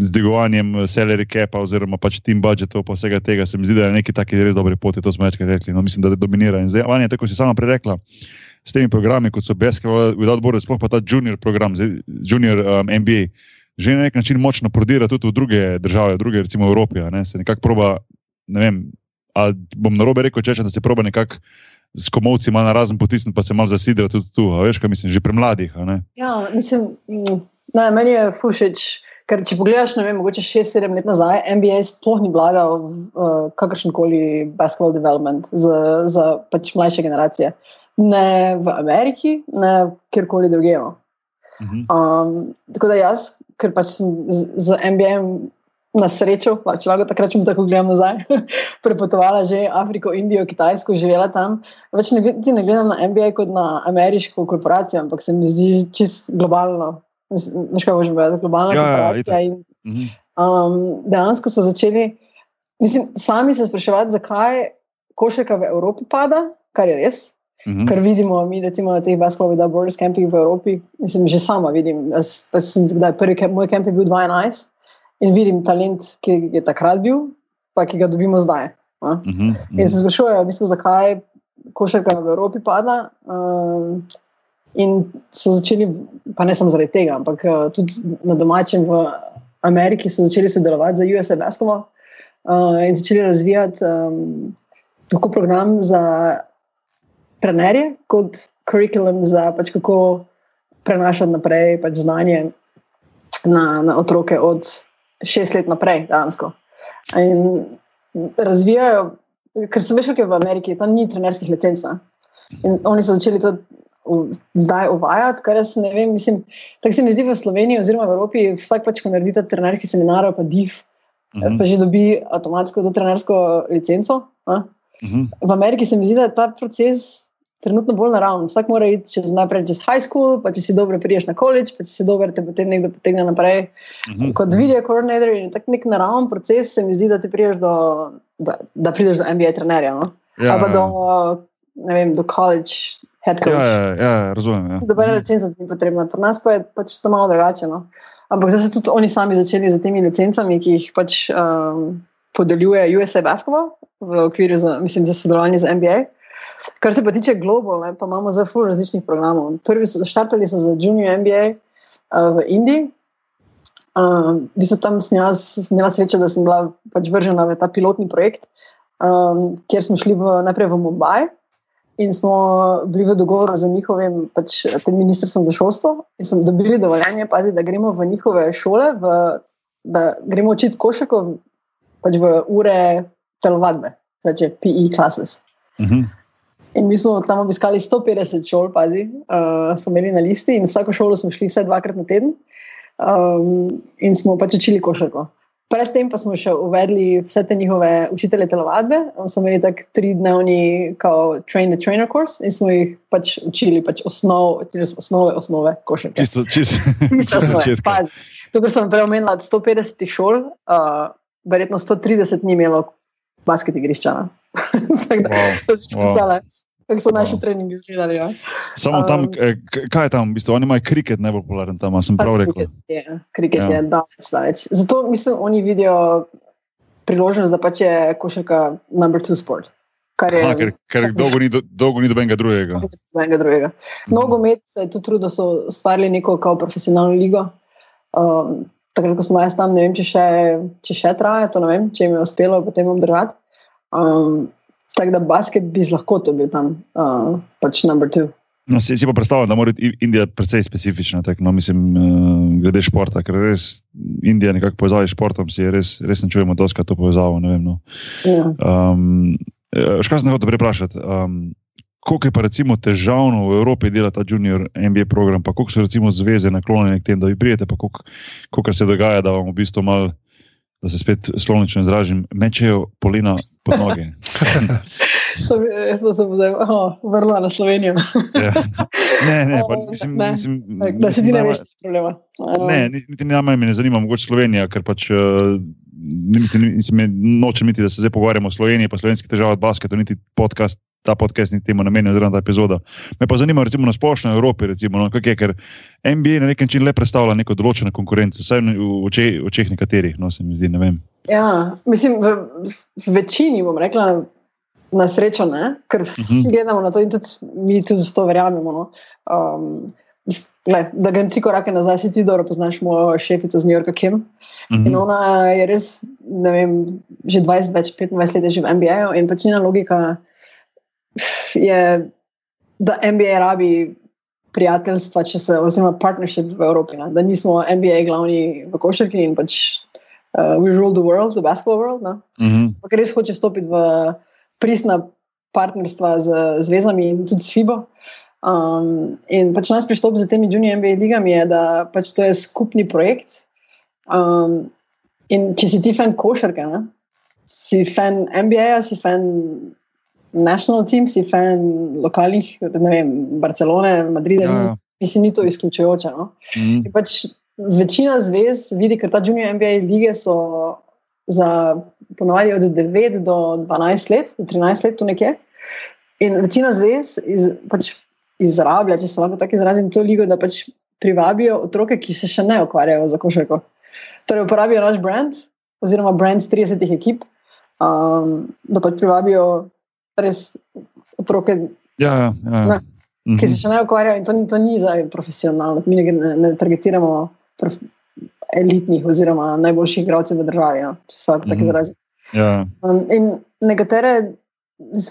Speaker 1: zdigovanjem salary capa oziroma pač team budgetov, pa vsega tega, se mi zdi, da je neki taki res dobri poti, to smo večkrat rekli. No, mislim, da dominira. In zdaj, Vanja, tako si sama prerekla, s temi programi, kot so Basketball Without Borders, sploh pa ta junior program, junior um, NBA, že na nek način močno prodira tudi v druge države, druge, recimo Evropi. Ne, se nekako proba, ne vem, ali bom na robe rekel, če da se proba nekako s komovci malo na razen potisniti, pa se malo zasidra tudi tu. Veš, kaj mislim, že pri mladih.
Speaker 3: Ja, mislim, mm, ne, meni je fušič. Ker če pogledaš, ne vem, mogoče 6-7 let nazaj, NBA sploh ni vlagal v uh, kakršen koli basketball development za, za pač mlajše generacije. Ne v Ameriki, ne kjerkoli drugje. no.
Speaker 1: Mhm.
Speaker 3: Um, tako da jaz, ker pač sem z, z NBA na srečo, če lahko tako rečem, zdaj ko gledam nazaj, [LAUGHS] prepotovala že Afriko, Indijo, Kitajsko, živela tam. Več ne, ne gledam na NBA kot na ameriško korporacijo, ampak se mi zdi čist globalno. Veš, kaj hočem povedati? Globalna
Speaker 1: Ja, ja,
Speaker 3: korporacija.
Speaker 1: itak.
Speaker 3: in
Speaker 1: Mhm.
Speaker 3: um, dejansko so začeli, mislim, sami se spraševati, zakaj košarka v Evropi pada, kar je res.
Speaker 1: Mhm.
Speaker 3: Kar vidimo, mi recimo na teh basketball without borders campih v Evropi, mislim, že sama vidim. Jaz, pač sem, kdaj, prvi moj kamp je bil 2011 in vidim talent, ki je takrat bil, pa ki ga dobimo zdaj. a.
Speaker 1: Mhm.
Speaker 3: In se sprašujejo, v bistvu, zakaj košarka v Evropi pada. Um, in so začeli, pa ne samo zaradi tega, ampak uh, tudi na domačem v Ameriki so začeli sodelovati za USA Basketball. uh, in začeli razvijati um, tako program za trenerje, kot kurikulum za pač kako prenašati naprej pač znanje na, na otroke od šest let naprej, dejansko. In razvijajo, ker sem veš, kako je v Ameriki, tam ni trenerskih licenc. In oni so začeli to zdaj uvajati, kar jaz ne vem. Mislim, tako se mi zdi v Sloveniji, oziroma v Evropi, vsak pač, ko naredi ta trenerski seminar, pa div, uh mhm. -huh. pa že dobi avtomatsko to trenersko licenco. Uh mhm. -huh. V Ameriki se mi zdi, da je ta proces trenutno bolj naravno. Vsak mora iti čez, najprej čez high school, pa če si dobro priješ na college, pa če si dobro, te potem nekdo potegne naprej. Uh -huh. Kot video koordinator in tak nek naraven proces, se mi zdi, da ti priješ do, da, da prideš do MBA trenerja. No? Ja, pa ja. do, ne vem, do college.
Speaker 1: Ja, ja, ja, razumem. Ja.
Speaker 3: Dobena mhm. licenca ni potrebna, pri nas pa je pač to malo drugače. No? Ampak zdaj so tudi oni sami začeli z temi licencami, ki jih pač um, podeljuje USA Basketball v okviru za, mislim, za sodelovanje z NBA. Uh, Kar se pa tiče global, ne, pa imamo za full različnih programov. Prvi so začrtali za Junior MBA uh, v Indiji. Uh, bi se tam snimala sreča, da sem bila pač vržena v ta pilotni projekt, um, kjer smo šli v, najprej v Mumbai in smo bili v dogovoru z njihovim pač, ministrstvom za šolstvo in smo dobili dovoljenje, pazi, da gremo v njihove šole, v, da gremo učiti košarko pač v ure telovadbe, znači PE classes. Uh mhm. -huh. In mi smo tam obiskali 150 šol, pazi, uh, smo imeli na listi in vsako šolo smo šli vse dvakrat na teden um, in smo pač učili košarko. Predtem pa smo še uvedli vse te njihove učitelje telovadbe. So imeli tak tri dnevni, kot train the trainer course in smo jih pač učili pač osnov, osnove, osnove košarke.
Speaker 1: Čisto, čisto. [LAUGHS] [LAUGHS]
Speaker 3: To, kar sem prej omenila, od 150 šol, uh, verjetno 130 ni imelo basket igrišča. [LAUGHS] Tako da, wow. to si pisala. Wow kako so naši treningi izgledali. Ja.
Speaker 1: Samo tam, um, eh, kaj je tam, v bistvu, oni imajo kriket najbolj popularen tam, sem prav rekel.
Speaker 3: Kriket je, kriket ja. je daleč, daleč. Zato mislim, oni vidijo priložnost, da pač je košarka number two sport.
Speaker 1: Je, Aha, ker ker dolgo, ni do, dolgo ni dobenega drugega.
Speaker 3: drugega. Mnogo med se je tudi trudilo, da so ustvarili neko kao profesionalno ligo. Um, takrat, ko smo jaz tam, ne vem, če še, če še traja, to ne vem, če jim je uspelo potem obdržati. Um, Tako da basket bi lahko to bil tam, uh, pač number two.
Speaker 1: No, si, si pa predstavljam, da mora biti Indija precej specifična, tak, no, mislim, uh, glede športa, ker res Indija nekako povezava s športom, si res, res ne čujemo dosti to povezavo. Vem, no. ja. um, Škaj sem hotel preprašati? Um, Koliko je pa recimo težavno v Evropi delati ta junior MBA program, pa koliko so recimo zveze naklonjene k temu, da vi prijete, pa koliko, koliko se dogaja, da vam v bistvu malo da se spet slovnično izražim, mečejo polina pod noge. [LAUGHS]
Speaker 3: To se bo zdaj vrnilo na Slovenijo.
Speaker 1: ja. Ne, ne, pa, [LAUGHS] mislim, ne. Mislim,
Speaker 3: da se ti ne veš problema.
Speaker 1: Ne, niti ne, me ne zanima, mogoče Slovenija, ker pač. Uh, Niti, niti, nočem niti, da se zdaj pogovarjamo o Sloveniji, pa slovenski težavi od basketa, niti podcast ta podcast ni temu namenjen, oziroma ta epizoda. Me pa zanima, recimo na splošno v Evropi, recimo, no, je, ker NBA na nek način le predstavlja neko določeno konkurenco, vsaj v očeh nekaterih, no se mi zdi.
Speaker 3: Ja, mislim, v, v večini bom rekla. Na srečo, ne? ker vsi uh mhm. -huh. gledamo na to in tudi mi tudi to verjamemo. No? Um, le, da grem tri korake nazaj, si ti dobro poznaš mojo šefico z New Yorka, Kim. Uh -huh. In ona je res, ne vem, že 20, več 25 let že v NBA-ju in pač njena logika je, da MBA rabi prijateljstva, se, oziroma partnership v Evropi. Ne? Da nismo MBA glavni v košarki in pač uh, we rule the world, the basketball world. Mm -hmm. Res hoče stopiti v pristna partnerstva z zvezami in tudi s FIBO. Um, in pač nas pristop za temi junior MBA ligami je, da pač to je skupni projekt. Um, in če si ti fan košarke, ne? si fan MBA, si fan national team, si fan lokalnih, ne vem, Barcelone, Madrida, ja, ja. mislim, ni to izključujoče. No? Mm. Pač večina zvez vidi, ker ta junior NBA lige so za ponovadi od 9 do 12 let, do 13 let, tu nekje. In večina zvez iz, pač izrablja, če se lahko tako izrazim, to ligo, da pač privabijo otroke, ki se še ne ukvarjajo z košarko. Torej, uporabijo naš brand, oziroma brand 30 ekip, um, da pač privabijo res otroke,
Speaker 1: ja, ja, ja.
Speaker 3: Na, mhm. ki se še ne ukvarjajo. In to, to ni za profesionalno, mi ne, ne targetiramo prof, elitnih oziroma najboljših igralcev v državi. No, če se tako mhm. izrazim.
Speaker 1: Ja.
Speaker 3: Um, in nekatere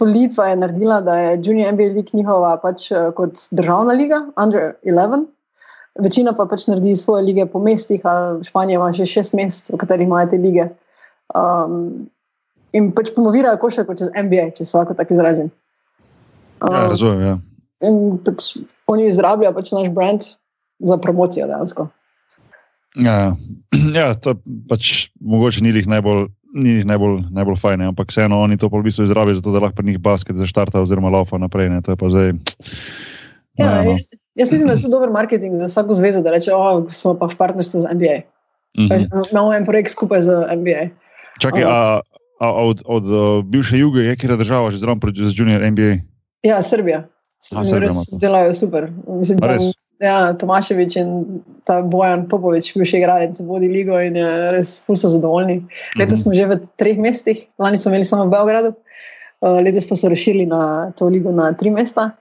Speaker 3: Litva je naredila, da je Junior NBA League njihova pač eh, kot državna liga, under 11. Večina pa pač naredi svoje lige po mestih, ali Španija ima že šest mest, v katerih imajo te lige. Um, in pač promovirajo košarko čez NBA, če se lahko tako izrazim. Um,
Speaker 1: Ja, razumem. Ja.
Speaker 3: in pač oni izrabljajo pač naš brand za promocijo dejansko.
Speaker 1: Ja, [CLEARS THROAT] ja, to pač mogoče ni jih najbolj. Ni jih najbolj, najbolj fajn, ampak vseeno oni to v bistvu izrabijo, zato da lahko pri njih basket zaštarta oziroma laufa naprej. Ne, to je pa zdaj.
Speaker 3: Ja,
Speaker 1: no,
Speaker 3: jaz, jaz mislim, da je to dober marketing za vsako zvezo, da reče, da smo pa v partnerstvu z NBA. Pač,
Speaker 1: Mhm.
Speaker 3: Imamo en projekt skupaj z NBA.
Speaker 1: Čakaj, a, a od, od uh, bivše juge je kera država že zraven pred- za junior NBA?
Speaker 3: Ja, Srbija.
Speaker 1: A, Srbija
Speaker 3: res delajo super. Mislim, tam? Ja, Tomaševič in ta Bojan Popovič, bivši igralec, vodi ligo in je res ful so zadovoljni. Letos
Speaker 1: Mhm.
Speaker 3: smo že v treh mestih, lani smo imeli samo v Beogradu, uh, letos pa so razširili na to ligo na tri mesta.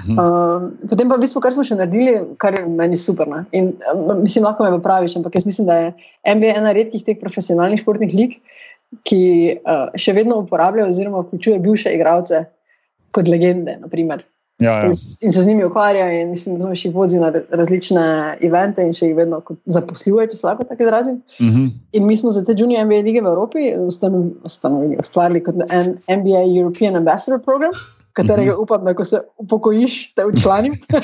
Speaker 1: Mhm.
Speaker 3: Um, potem pa v bistvu, kar smo še naredili, kar je meni super. Ne? In um, mislim, lahko me popraviš, ampak jaz mislim, da je NBA ena redkih teh profesionalnih športnih lig, ki uh, še vedno uporablja oziroma vključuje bivše igralce kot legende. Naprimer.
Speaker 1: Ja, ja.
Speaker 3: In, in se z njimi ukvarja, in mislim, da jih vodi na ra- različne evente, in še jih vedno zaposluje, če se lahko tako izrazim.
Speaker 1: Mhm.
Speaker 3: In mi smo za te junior NBA lige v Evropi ustanovili, ustanovili ustvarili kot en NBA European Ambassador program. Katerega
Speaker 1: Mhm.
Speaker 3: upam, da ko se upokojiš, te učlanim. [LAUGHS]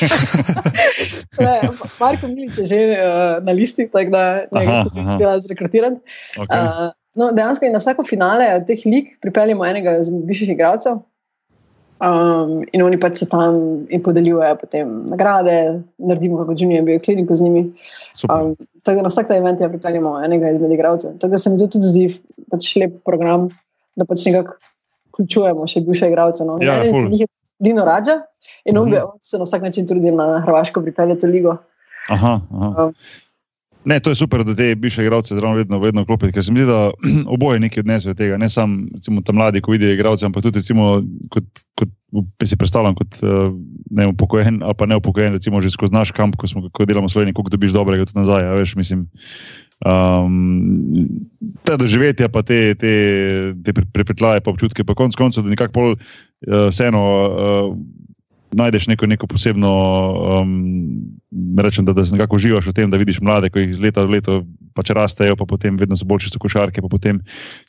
Speaker 3: Marko Milič je že uh, na listi, tako da njega sem
Speaker 1: aha.
Speaker 3: htela zrekrutirati.
Speaker 1: Okay.
Speaker 3: Uh, no, dejansko je na vsako finale teh lig pripeljemo enega iz višjih igralcev. Um, in oni pač se tam in podeljujejo potem nagrade, naredimo kako junior bio kliniko z njimi. Um, tako da na vsak ta event ja pripeljemo enega izmed igralcev. Tako da se mi to tudi zdi pač lep program, da pač nekako vključujemo še bivše igralce. No.
Speaker 1: Ja,
Speaker 3: njih je Dino Rađa in on, bi,
Speaker 1: Mhm.
Speaker 3: on se na vsak način trudi na Hrvaško pripeljati ligo.
Speaker 1: Aha, aha.
Speaker 3: Um,
Speaker 1: Ne, to je super, da te bivše igralce zraven vedno, vedno klopiti, ker se mi zdi, da [CLEARS THROAT] oboje nekaj odnesejo od tega. Ne samo ta mladi, ko vidijo igralce, ampak tudi recimo, kot, kot si predstavljam, kot eh, ne upokojen ali pa ne upokojen, recimo že skozi naš kamp, ko, smo, ko delamo v Sloveniji, koliko dobiš dobrega tudi nazaj. a Veš, mislim, um, te doživetja, pa te, te, te pre- prepetljaje, pa občutke, pa konec koncev, da nekako pol uh, vseeno. Uh, najdeš neko, neko posebno, um, rečem, da, da se nekako uživaš v tem, da vidiš mlade, ki jih iz leta v leto pač rastejo, pa potem vedno so boljši so košarke, pa potem,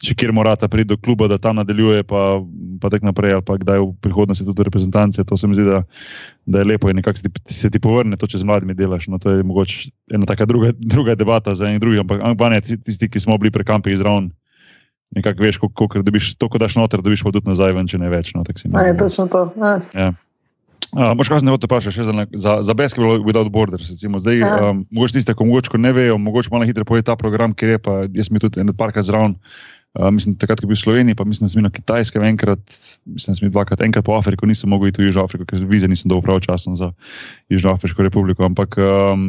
Speaker 1: če kjer morata priti do kluba, da tam nadaljuje, pa, pa tako naprej, ali pa kdaj v prihodnosti tudi reprezentance. To se mi zdi, da, da je lepo in nekako se ti, se ti povrne to, če z mladimi delaš. No, to je mogoče ena taka druga, druga debata za en drugi, ampak Angbane, tisti, ki smo bili pri kampih zraven. Nekako veš, koliko dobiš, to, ko daš noter, dobiš pa tudi nazaj, ven, če ne več. No, tako se mi
Speaker 3: a je
Speaker 1: zdi.
Speaker 3: točno to. Ja.
Speaker 1: Uh, Moš kaj se ne hoče vprašati še za, za, za Basketball Without Borders. Recimo. Zdaj, um, mogoče tiste, ko mogoče ne vejo, mogoče malo hitro poje ta program, ker je pa jaz mi tudi en parkrat zraven. Uh, mislim, takrat, ko je bil v Sloveniji, pa mislim, da sem bil na Kitajskem enkrat, mislim, da sem bil dvakrat, enkrat po Afriki, nisem mogel iti v Južno Afriko, ker vize nisem dobil pravočasno za Južno Afriško republiko. Ampak um,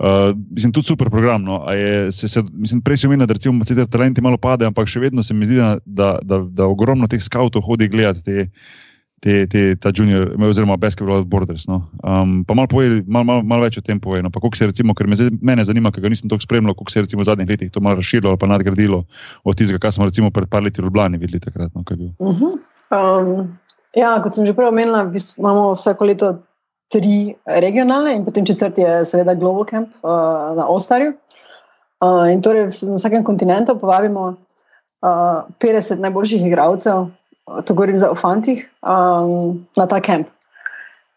Speaker 1: uh, mislim, tudi super program. No. A Je, se, se, mislim, prej si omenil, da recimo sicer talenti malo padejo, ampak še vedno se mi zdi, da, da, da, da ogromno teh skautov hodi gledati te te, te, ta junior, oziroma basketball Borders. No. Um, pa malo mal, mal, mal več o tem povej. No. Pa koliko se recimo, ker me zdaj, mene zanima, ker ga nisem tako spremljal, koliko se je recimo v zadnjih letih to malo razširilo ali pa nadgradilo od tistega, kar smo recimo pred par leti v Ljubljani videli takrat. No.
Speaker 3: Uh -huh. um, ja, kot sem že prej omenila, v bistvu imamo vsako leto tri regionalne in potem četrti je seveda Global Camp uh, na Ostarju. Uh, in torej na vsakem kontinentu povabimo uh, 50 najboljših igralcev, to govorim za o fantih, um, na ta kamp.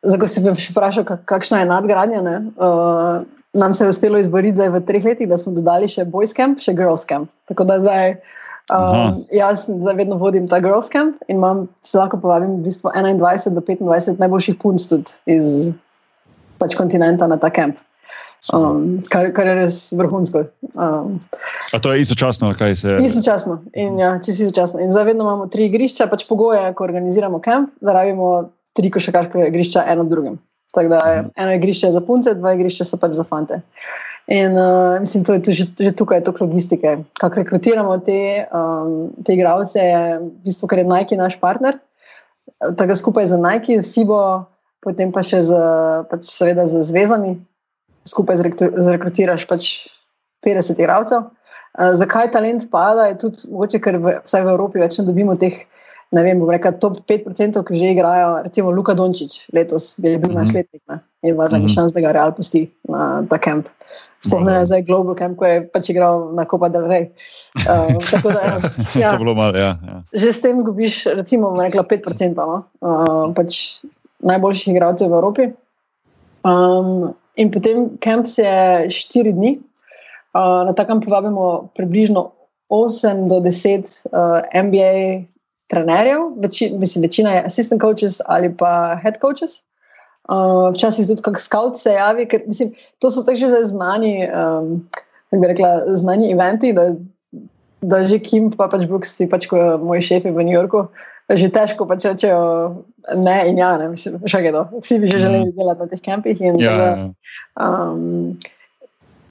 Speaker 3: Ko si me še vprašal, kak, kakšna je nadgradnja, ne, uh, nam se je uspelo izboriti zdaj v treh letih, da smo dodali še Boys Camp, še Girls Camp. Tako da zdaj
Speaker 1: Aha.
Speaker 3: Um, jaz zdaj vedno vodim ta Girls Camp in imam, se lahko povabim, v bistvu 21 do 25 najboljših punc tudi iz pač kontinenta na ta kamp. Um, kar, kar je res vrhunsko. Um,
Speaker 1: A to je istočasno, kaj se.
Speaker 3: istočasno. In, ja, čisto istočasno. In zdaj vedno imamo tri igrišča, pač pogoje, ko organiziramo kamp, da rabimo tri košarkaške igrišča eno drugim. Tako da je eno igrišče je za punce, dva igrišča so pač za fante. In uh, mislim, to je tu, že, že tukaj toliko logistike. Kako rekrutiramo te, um, te igralce, je v bistvu, ker je Nike naš partner. Tako da skupaj z Nike, FIBO, potem pa še z, pač seveda z zvezami, skupaj zrekrutiraš pač 50 igralcev. Uh, zakaj talent pada, je tudi mogoče, ker v, vsaj v Evropi več ne dobimo teh, ne vem, bom rekel, top 5%, ki že igrajo, recimo Luka Dončić, letos je bil mm -hmm. naš letnik ne? je mm -hmm. šans, da ga real pusti na ta kamp. Sploh ne zdaj Global Camp, ko je pač igral na Copa del Rey. Uh, tako da, [LAUGHS] ja,
Speaker 1: to je bilo malo, ja, ja.
Speaker 3: Že s tem zgubiš, recimo, rekla 5% no? uh, pač najboljših igralcev v Evropi. Um, in potem kamp je 4 dni. Uh, na ta kamp povabimo približno 8 do 10 uh, MBA trenerjev, veči, mislim, večina je assistant coaches ali pa head coaches. Uh, včasih tudi kak scout se javi, ker mislim, to so tako že zdaj znani, um, bi rekla, znani eventi, da, da že Kim pa pač Brooks, ti pač ko je moj šef v New Yorku, že težko pač rečejo ne in ja, ne, mislim, še kaj do. Vsi bi že želeli mm. delati na teh kampih in ja, da, ja. um,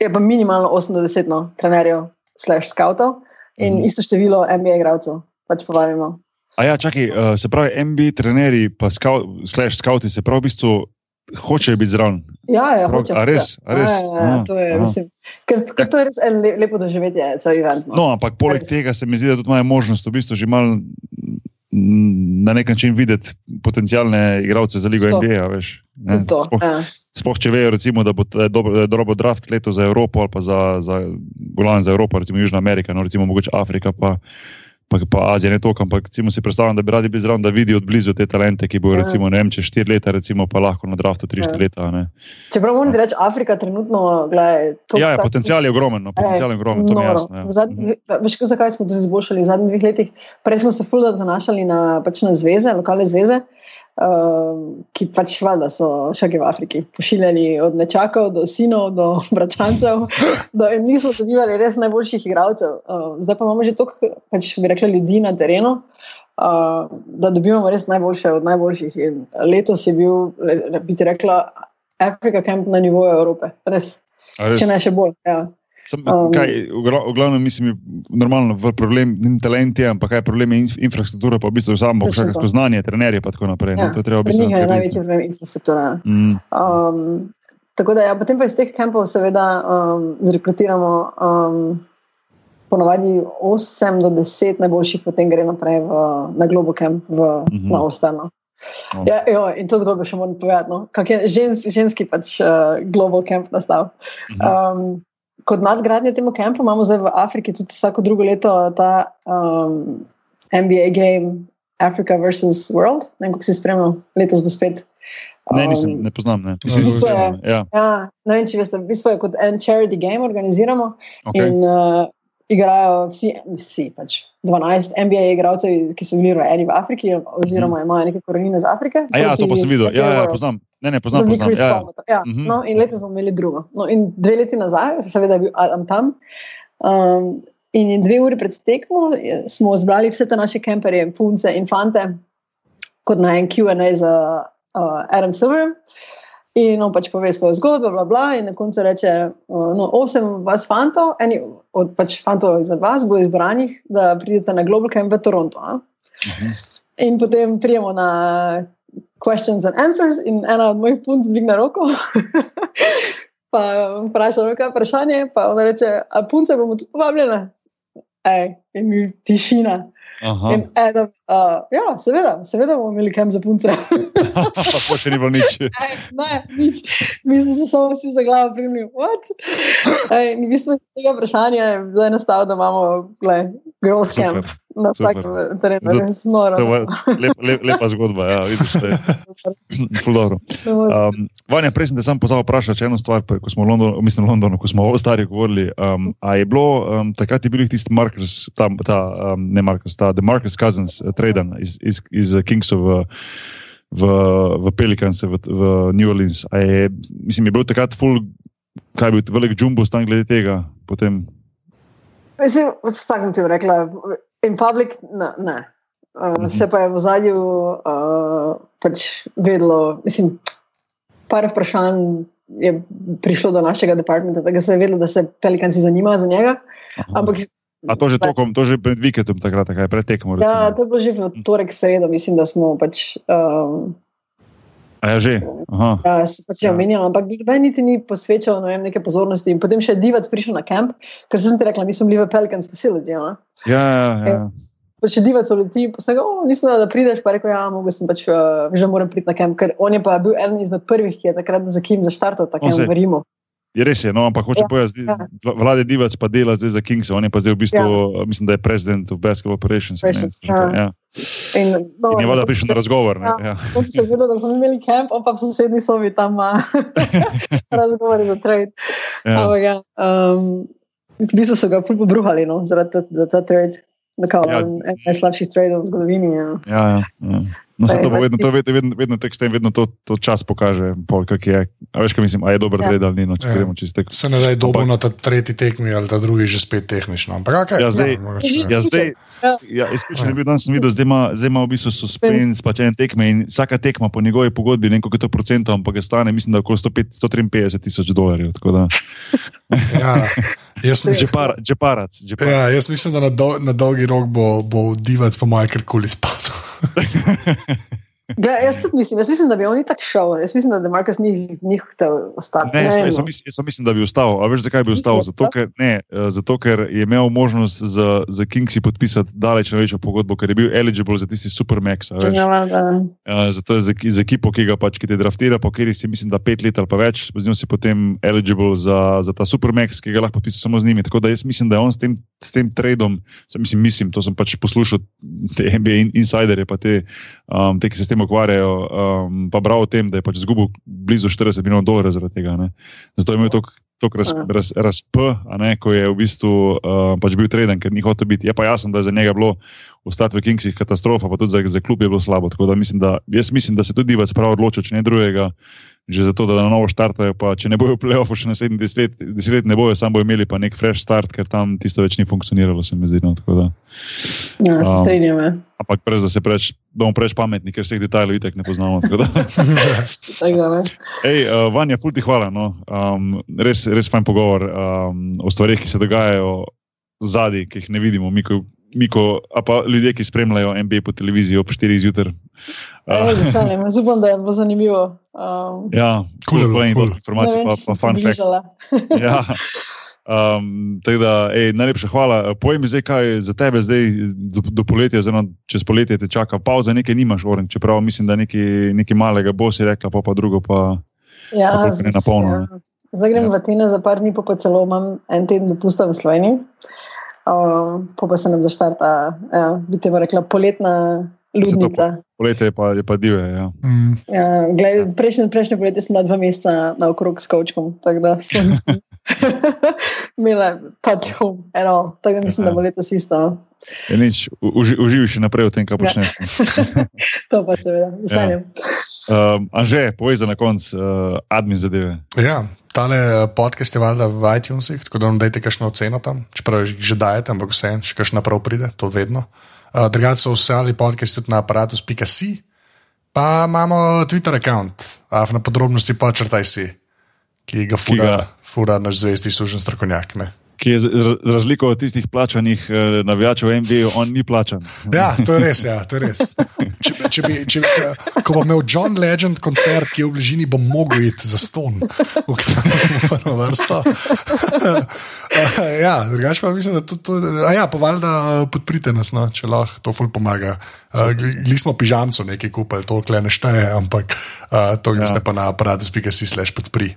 Speaker 3: je pa minimalno 80 no, trenerjev slash scoutov in mm. isto število MBA igralcev pač povabimo.
Speaker 1: A ja, čakaj, uh, se pravi, MB, trenerji, pa slash scouti, se pravi, v bistvu hočejo biti zraven.
Speaker 3: Ja, ja, hočejo.
Speaker 1: A res? A res? Ja,
Speaker 3: ja, ja, to je, mislim, ker, ker to je res le, lepo doživetje, cel event.
Speaker 1: No, no ampak poleg res. tega se mi zdi, da tudi imajo možnost v bistvu že malo na nek način videti potencijalne igralce za Ligo Stop. NBA. Veš,
Speaker 3: Sploh, ja.
Speaker 1: spoh, če vejo, recimo, da bo dobro, dobro draft leto za Evropo ali pa za, za, za Evropo, recimo Južna Amerika, no, recimo mogoče Afrika. Pa, pa, pa Azija ne toliko, ampak si predstavljam, da bi radi bili zraven, da vidijo od blizu te talente, ki bodo, ja. recimo, ne vem, čez štiri leta, recimo, pa lahko na draftu tri, štiri ja. leta. Ne.
Speaker 3: Čeprav moram reči, Afrika trenutno, gledaj,
Speaker 1: to ja, je ja, potencial je ogromen, no, potencial je ogromen, to je jasno. Ja.
Speaker 3: Zad, mhm. veš, zakaj smo to izboljšali v zadnjih dveh letih? Prej smo se fuldo zanašali na, pač na zveze, lokalne zveze. Uh, ki pač valjda so še v Afriki pošiljali od nečakov do sinov, do [LAUGHS] bratrancev, do, in niso dobivali res najboljših igralcev. Uh, zdaj pa imamo že toliko, pač bi rekli, ljudi na terenu, uh, da dobivamo res najboljše od najboljših. In letos je bil, bi ti rekla, Afrika Camp na nivoju Evrope. Res, res? Če ne še bolj. Ja.
Speaker 1: Sem, um, kaj, v glavnem, mislim, normalno, problem ni talent, ampak kaj je problem infrastrukture, pa v bistvu samo vsakako znanje, trenerje in tako naprej. Ja, to je treba biti.
Speaker 3: To je največji problem infrastrukture. Mm. Um, tako da, ja, potem pa iz teh kampov seveda um, zrekrutiramo um, ponovadi 8 do 10 najboljših, potem gre naprej v, na Global Camp v, mm -hmm. na Ostano. Oh. Ja, jo, in to zgodbo še moram povedati, no? kako je žens, ženski pač uh, Global Camp nastal. -hmm. um, kot nadgradnje temu kampu imamo zdaj v Afriki tudi vsako drugo leto ta um, NBA game Africa versus World. Ne vem, kako si spremljal, letos bo spet.
Speaker 1: Um, ne, nisem, ne poznam. Ne,
Speaker 3: mislim, v bistvu je, ja. Ja, ne vem, če veste, v bistvu je kot en charity game organiziramo. Okay. In, uh, igrajo vsi, vsi pač 12 NBA igralcev, ki so bili rojeni v Afriki, oziroma mhm. imajo neke korenine z Afrike.
Speaker 1: A ja, to pa sem videl, ja, ja, poznam. Ne, ne, poznam. poznam. Ja, ja.
Speaker 3: Ja, mm -hmm. no, in letos smo imeli drugo. No, in dve leti nazaj, seveda, je bil Adam tam. Um, in dve uri pred tekmo smo zbrali vse te naše kemperje, punce in fante, kot na en QA za uh, Adam Silver. In on pač pove svojo zgodbo, bla, bla, in na koncu reče: no, Osem vas fantov, eni od pač fantov izmed vas bo izbranih, da pridete na Global Camp v Toronto. Uh mhm. -huh. In potem prijemo na questions and answers, in ena od mojih punc dvigne roko. [LAUGHS] pa vpraša, kaj je vprašanje, pa on reče: A punce bomo tudi povabljene? Ej, in mi tišina. In Adam, uh, ja, seveda, seveda bomo imeli kam za punce. [LAUGHS]
Speaker 1: pa še ni bilo nič. [LAUGHS]
Speaker 3: Ej, ne, nič. Mi smo se samo vsi za glavo primili. V bistvu tega vprašanja je zdaj nastalo, da imamo girls camp. Na vsakem terenu, res noro.
Speaker 1: Lep, lep, lepa zgodba, ja, vidiš, [LAUGHS] da je fulano. Um, Vanja, prej sem te sam pozval vprašati, če eno stvar, ko smo v Londonu, mislim, v Londonu, ko smo o stari govorili, um, a je bilo, um, takrat je bil tisti Marcus, ta, ta um, ne Marcus, ta The Marcus Cousins, uh, traden iz, iz, iz Kingsov v, v, v Pelicans, v, v New Orleans. A je, mislim, je bil takrat full, kaj je bil velik jumbo stan glede tega, potem.
Speaker 3: Mislim, tako ti bi rekla, In public, ne. ne. Uh, mm -hmm. Se pa je v zadju uh, pač vedelo, mislim, par vprašanj je prišlo do našega departmenta, da se je vedelo, da se pelikanci zanimajo za njega. Ampak,
Speaker 1: A to že, tokom, to že pred vikendom, takrat, kaj pred tekmo?
Speaker 3: Ja, to je bilo že v torek, sredo, mislim, da smo pač. Um,
Speaker 1: ja, že. Aha.
Speaker 3: Ja, se pač je
Speaker 1: Ja.
Speaker 3: omenjal, ampak noben niti ni posvečal ne vem, neke pozornosti. In potem še Divac prišel na kamp, ker sem ti rekla, mi smo bili v Pelicans facility. Ne?
Speaker 1: Ja, ja, ja.
Speaker 3: Pa če Divac uleti, sem rekel, oh, nisem vedela, da prideš, pa rekel, ja, mogo sem pač, uh, že moram priti na kamp, ker on je pa bil eden izmed prvih, ki je takrat za Kim zaštartal ta
Speaker 1: On
Speaker 3: kamp
Speaker 1: se-
Speaker 3: v Rimu.
Speaker 1: Je res, je, no, ampak hoče
Speaker 3: Ja,
Speaker 1: povedati,
Speaker 3: ja.
Speaker 1: vlade Divac pa dela zdaj za Kings, on je pa zdaj v bistvu, ja. mislim, da je president of basketball operations. ne.
Speaker 3: Operations, ja.
Speaker 1: Ja.
Speaker 3: In, no,
Speaker 1: In je voda prišel na razgovor. Ne?
Speaker 3: Ja.
Speaker 1: Ja.
Speaker 3: Se je zvedel, da smo imeli kamp, pa v sosednji sobi tam ima [LAUGHS] razgovore za trade.
Speaker 1: Ja.
Speaker 3: Ampak ja, um, v bistvu so ga pobruhali no, zaradi ta- za ta trade.
Speaker 1: Ja.
Speaker 3: En najslabših tradeov v zgodovini. Ja.
Speaker 1: Ja, ja, ja. No,
Speaker 3: Pa
Speaker 1: se
Speaker 3: je
Speaker 1: to
Speaker 3: pač
Speaker 1: vedno, to vedno, vedno, vedno tek s tem, vedno to, to čas pokaže, pol, kak je. A veš, kaj mislim, a je dober
Speaker 3: Ja.
Speaker 1: ja. trade ali ni, no, če
Speaker 2: Ja.
Speaker 1: ja. gremo čistek.
Speaker 2: Se ne da je dobo na ta tretji tekmi ali ta drugi že spet tehnično. Ampak, okay,
Speaker 1: Ja, zdaj-
Speaker 2: mogoče,
Speaker 1: Ja, zdaj,
Speaker 3: Ja.
Speaker 1: ja, izključen je bil danes, sem videl, zdaj ima, zdaj ima v bistvu suspens, pač en tekme in vsaka tekma po njegovi pogodbi, ne vem koliko je to procentov, ampak je stane, mislim, da okoli 105 153 tisoč dolarjev. tako da-
Speaker 2: ja, [LAUGHS] mislim,
Speaker 1: Džepara- Džeparac, džeparac.
Speaker 2: ja, jaz mislim, da na, dol, na dolgi rok bo, bo divac po mojem karkoli spadal. [LAUGHS]
Speaker 3: Gled, jaz mislim, jaz mislim, da bi oni tako šel. Jaz mislim, da Markus ni njih hotel ostati.
Speaker 1: Ne, jaz, jaz, mis- jaz sem mislim, da bi ostal. A veš, zakaj bi ostal? Zato ker, ne, eh, zato, ker je imel možnost za, za Kingsi podpisati daleč največjo pogodbo, ker je bil eligible za tisti supermax.
Speaker 3: Ja.
Speaker 1: Uh, zato je za, za ekipo, ki pač, ki te draftira, po kateri si mislim, da pet let ali pa več, z njo si potem eligible za, za ta supermax, ki ga lahko podpiše samo z njimi. Tako da jaz mislim, da je on s tem, s tem tradom, mislim, mislim, to sem pač poslušal te NBA in, insiderje, pa te, um, te, ki se s tem ukvarjajo, um, pa bral o tem, da je pač izgubil blizu 40 milijonov dolarjev zaradi tega. Ne. Zato je imel tok. Tok raz,
Speaker 3: Ja.
Speaker 1: raz, razp, ne, ko je v bistvu uh, pač bil treden, ker ni hotel biti. Je pa jasno, da je za njega bilo ostati v Kingsih katastrofa, pa tudi za, za klub je bilo slabo. Tako da mislim, da, jaz mislim, da se tudi Divac prav odločil, če ne drugega, že zato, da na novo štartajo. Pa, če ne bojo play-offu še naslednjih deset deset let, ne bojo, samo bojo imeli pa nek fresh start, ker tam tisto več ni funkcioniralo, se mi zdi. No, tako da.
Speaker 3: Ja,
Speaker 1: Um,
Speaker 3: strinjam. ja.
Speaker 1: Ampak preveč, da se preveč, bomo preveč pametni, ker vseh detajlov itek ne poznamo. tako da. [LAUGHS]
Speaker 3: Tako da.
Speaker 1: Ej, uh, Vanja, ful ti hvala. No. Um, res, res fajn pogovor um, o stvarih, ki se dogajajo zadaj, ki jih ne vidimo. Mi, ko, mi ko, a pa ljudje, ki spremljajo NBA po televiziji ob 4 zjutraj.
Speaker 3: Ej, z veseljem. Jaz upam, da je bilo zanimivo. Um,
Speaker 1: ja, kul, cool,
Speaker 2: cool.
Speaker 1: cool. informacije,
Speaker 3: ne
Speaker 1: pa, pa
Speaker 3: sem
Speaker 1: fun fact. [LAUGHS] Ja. Um, da, ej, najlepša hvala. Povej mi zdaj, kaj za tebe zdaj do, do poletja, oziroma čez poletje te čaka. Pauza nekaj nimaš, oren, čeprav mislim, da nekaj, nekaj malega bo si rekla, pa pa drugo pa.
Speaker 3: Ja,
Speaker 1: Tako, ker je na polno,
Speaker 3: ja. Zdaj grem
Speaker 1: Ja.
Speaker 3: ja. v Atene za par dni, pa, pa celo imam en teden dopusta v Sloveniji. Um, pa, pa se nam zaštarta, ja, bi te rekla, poletna ludnica.
Speaker 1: Poletje je pa, je pa divje. Ja.
Speaker 2: Mm,
Speaker 3: Ja, glej, prejšnje, prejšnje poletje sem bila dva meseca na okrog s kočkom, tako da sem [LAUGHS] imela touch home, eno, tako da mislim, da bo letos isto. no.
Speaker 1: Je nič, uži, uživaj še naprej v tem, kaj
Speaker 3: Ja.
Speaker 1: počneš. [LAUGHS]
Speaker 3: To pa seveda, z veseljem.
Speaker 1: Um, Anže, povej za na konec uh, admin zadeve.
Speaker 2: ja, tale eh, podcast je valjda v iTunesih, tako da nam dajte kakšno oceno tam, čeprav jih že dajete, ampak vse, še kakšna prav pride, to vedno. Uh, Drugače so vse ali podcasti tudi na aparatus.si, pa imamo Twitter račun, na podrobnosti pa črtaj si, ki ga fura,
Speaker 1: ga-
Speaker 2: fura naš zvesti sužen strokovnjak. Ne?
Speaker 1: Ki je za razliko od tistih plačanih uh, navijačev NBA, on ni plačan.
Speaker 2: Ja, to je res. Ja, to je res. Če, če bi, če, bi- ko bo imel John Legend koncert, ki je v bližini, bom mogel iti za ston, v prvo vrsto. [LAUGHS] ja, drugače pa mislim, da to, to ja, pa valjda podprite nas, no, če lahko to ful pomaga. Gli smo pižamco nekaj kupili, to kle ne šteje, ampak to greste
Speaker 1: Ja.
Speaker 2: pa na aparatus.si slash podpri.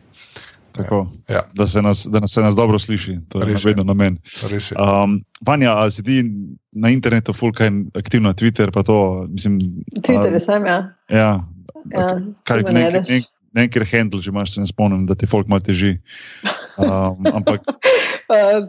Speaker 1: Tako,
Speaker 2: Ja,
Speaker 1: da, se nas, da nas se nas dobro sliši, to je
Speaker 2: Res je.
Speaker 1: vedno namen.
Speaker 2: res je.
Speaker 1: Um, Vanja, a si ti na internetu fulkaj aktivno, Twitter pa to? Mislim,
Speaker 3: Twitter
Speaker 1: a,
Speaker 3: sem, ja.
Speaker 1: ja,
Speaker 3: ja
Speaker 1: kaj,
Speaker 3: me
Speaker 1: nek,
Speaker 3: najdeš.
Speaker 1: nek, nekaj handle, če imaš, se ne spomnim, da ti folk malo teži. Um, [LAUGHS] ampak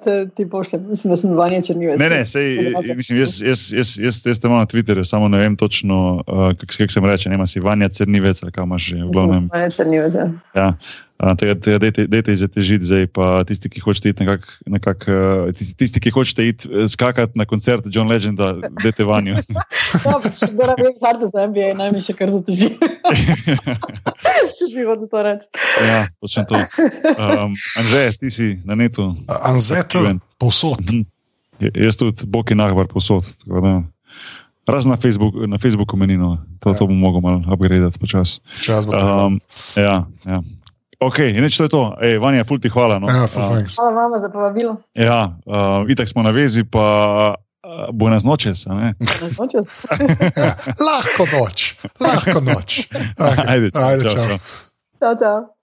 Speaker 3: te, ti pošljem, mislim, da sem vanje črnivec.
Speaker 1: Ne, ne, sej, mislim, jaz, jaz, jaz, jaz, jaz te imam na Twitterju, samo ne vem točno, uh, kako kak se jim reče. Ne, ima si Vanja Crnivec, ali kam imaš že. v glavnem.
Speaker 3: Vanje črnivec, ja.
Speaker 1: Tega, tega dejte, dejte zatežiti zdaj, pa tisti, ki hočete iti nekak, nekak, uh, tisti, tisti, ki hočete iti eh, skakati na koncert John Legenda, dejte vanjo. [LAUGHS]
Speaker 3: No, če kdo rabi karte za NBA, naj mi še kar zateži. [LAUGHS] Če bi hotel to reči.
Speaker 1: ja, točno to. Um, Anže, ti si na netu. Aktiven.
Speaker 2: povsod.
Speaker 1: Mhm. J- Jaz tudi, Bog je nahvar posod. tako da, Razen na, Facebook, na Facebooku menino, to,
Speaker 2: Ja.
Speaker 1: to bom mogel malo upgraditi počasi.
Speaker 2: Čas bo treba.
Speaker 1: Um, ja, ja. Ok, nič to je to. Ej, Vanja, ful ti hvala. No.
Speaker 2: Ja, full
Speaker 1: Uh,
Speaker 2: thanks.
Speaker 3: Hvala vam za povabilo.
Speaker 1: ja, uh, itak smo na vezi, pa uh, bo nas nočes. [LAUGHS]
Speaker 2: Ja. Lahko noč, lahko noč. [LAUGHS] Okay.
Speaker 1: Ajde,
Speaker 2: Ajde,
Speaker 1: čau,
Speaker 2: čau.
Speaker 1: čau.
Speaker 3: Čau, čau.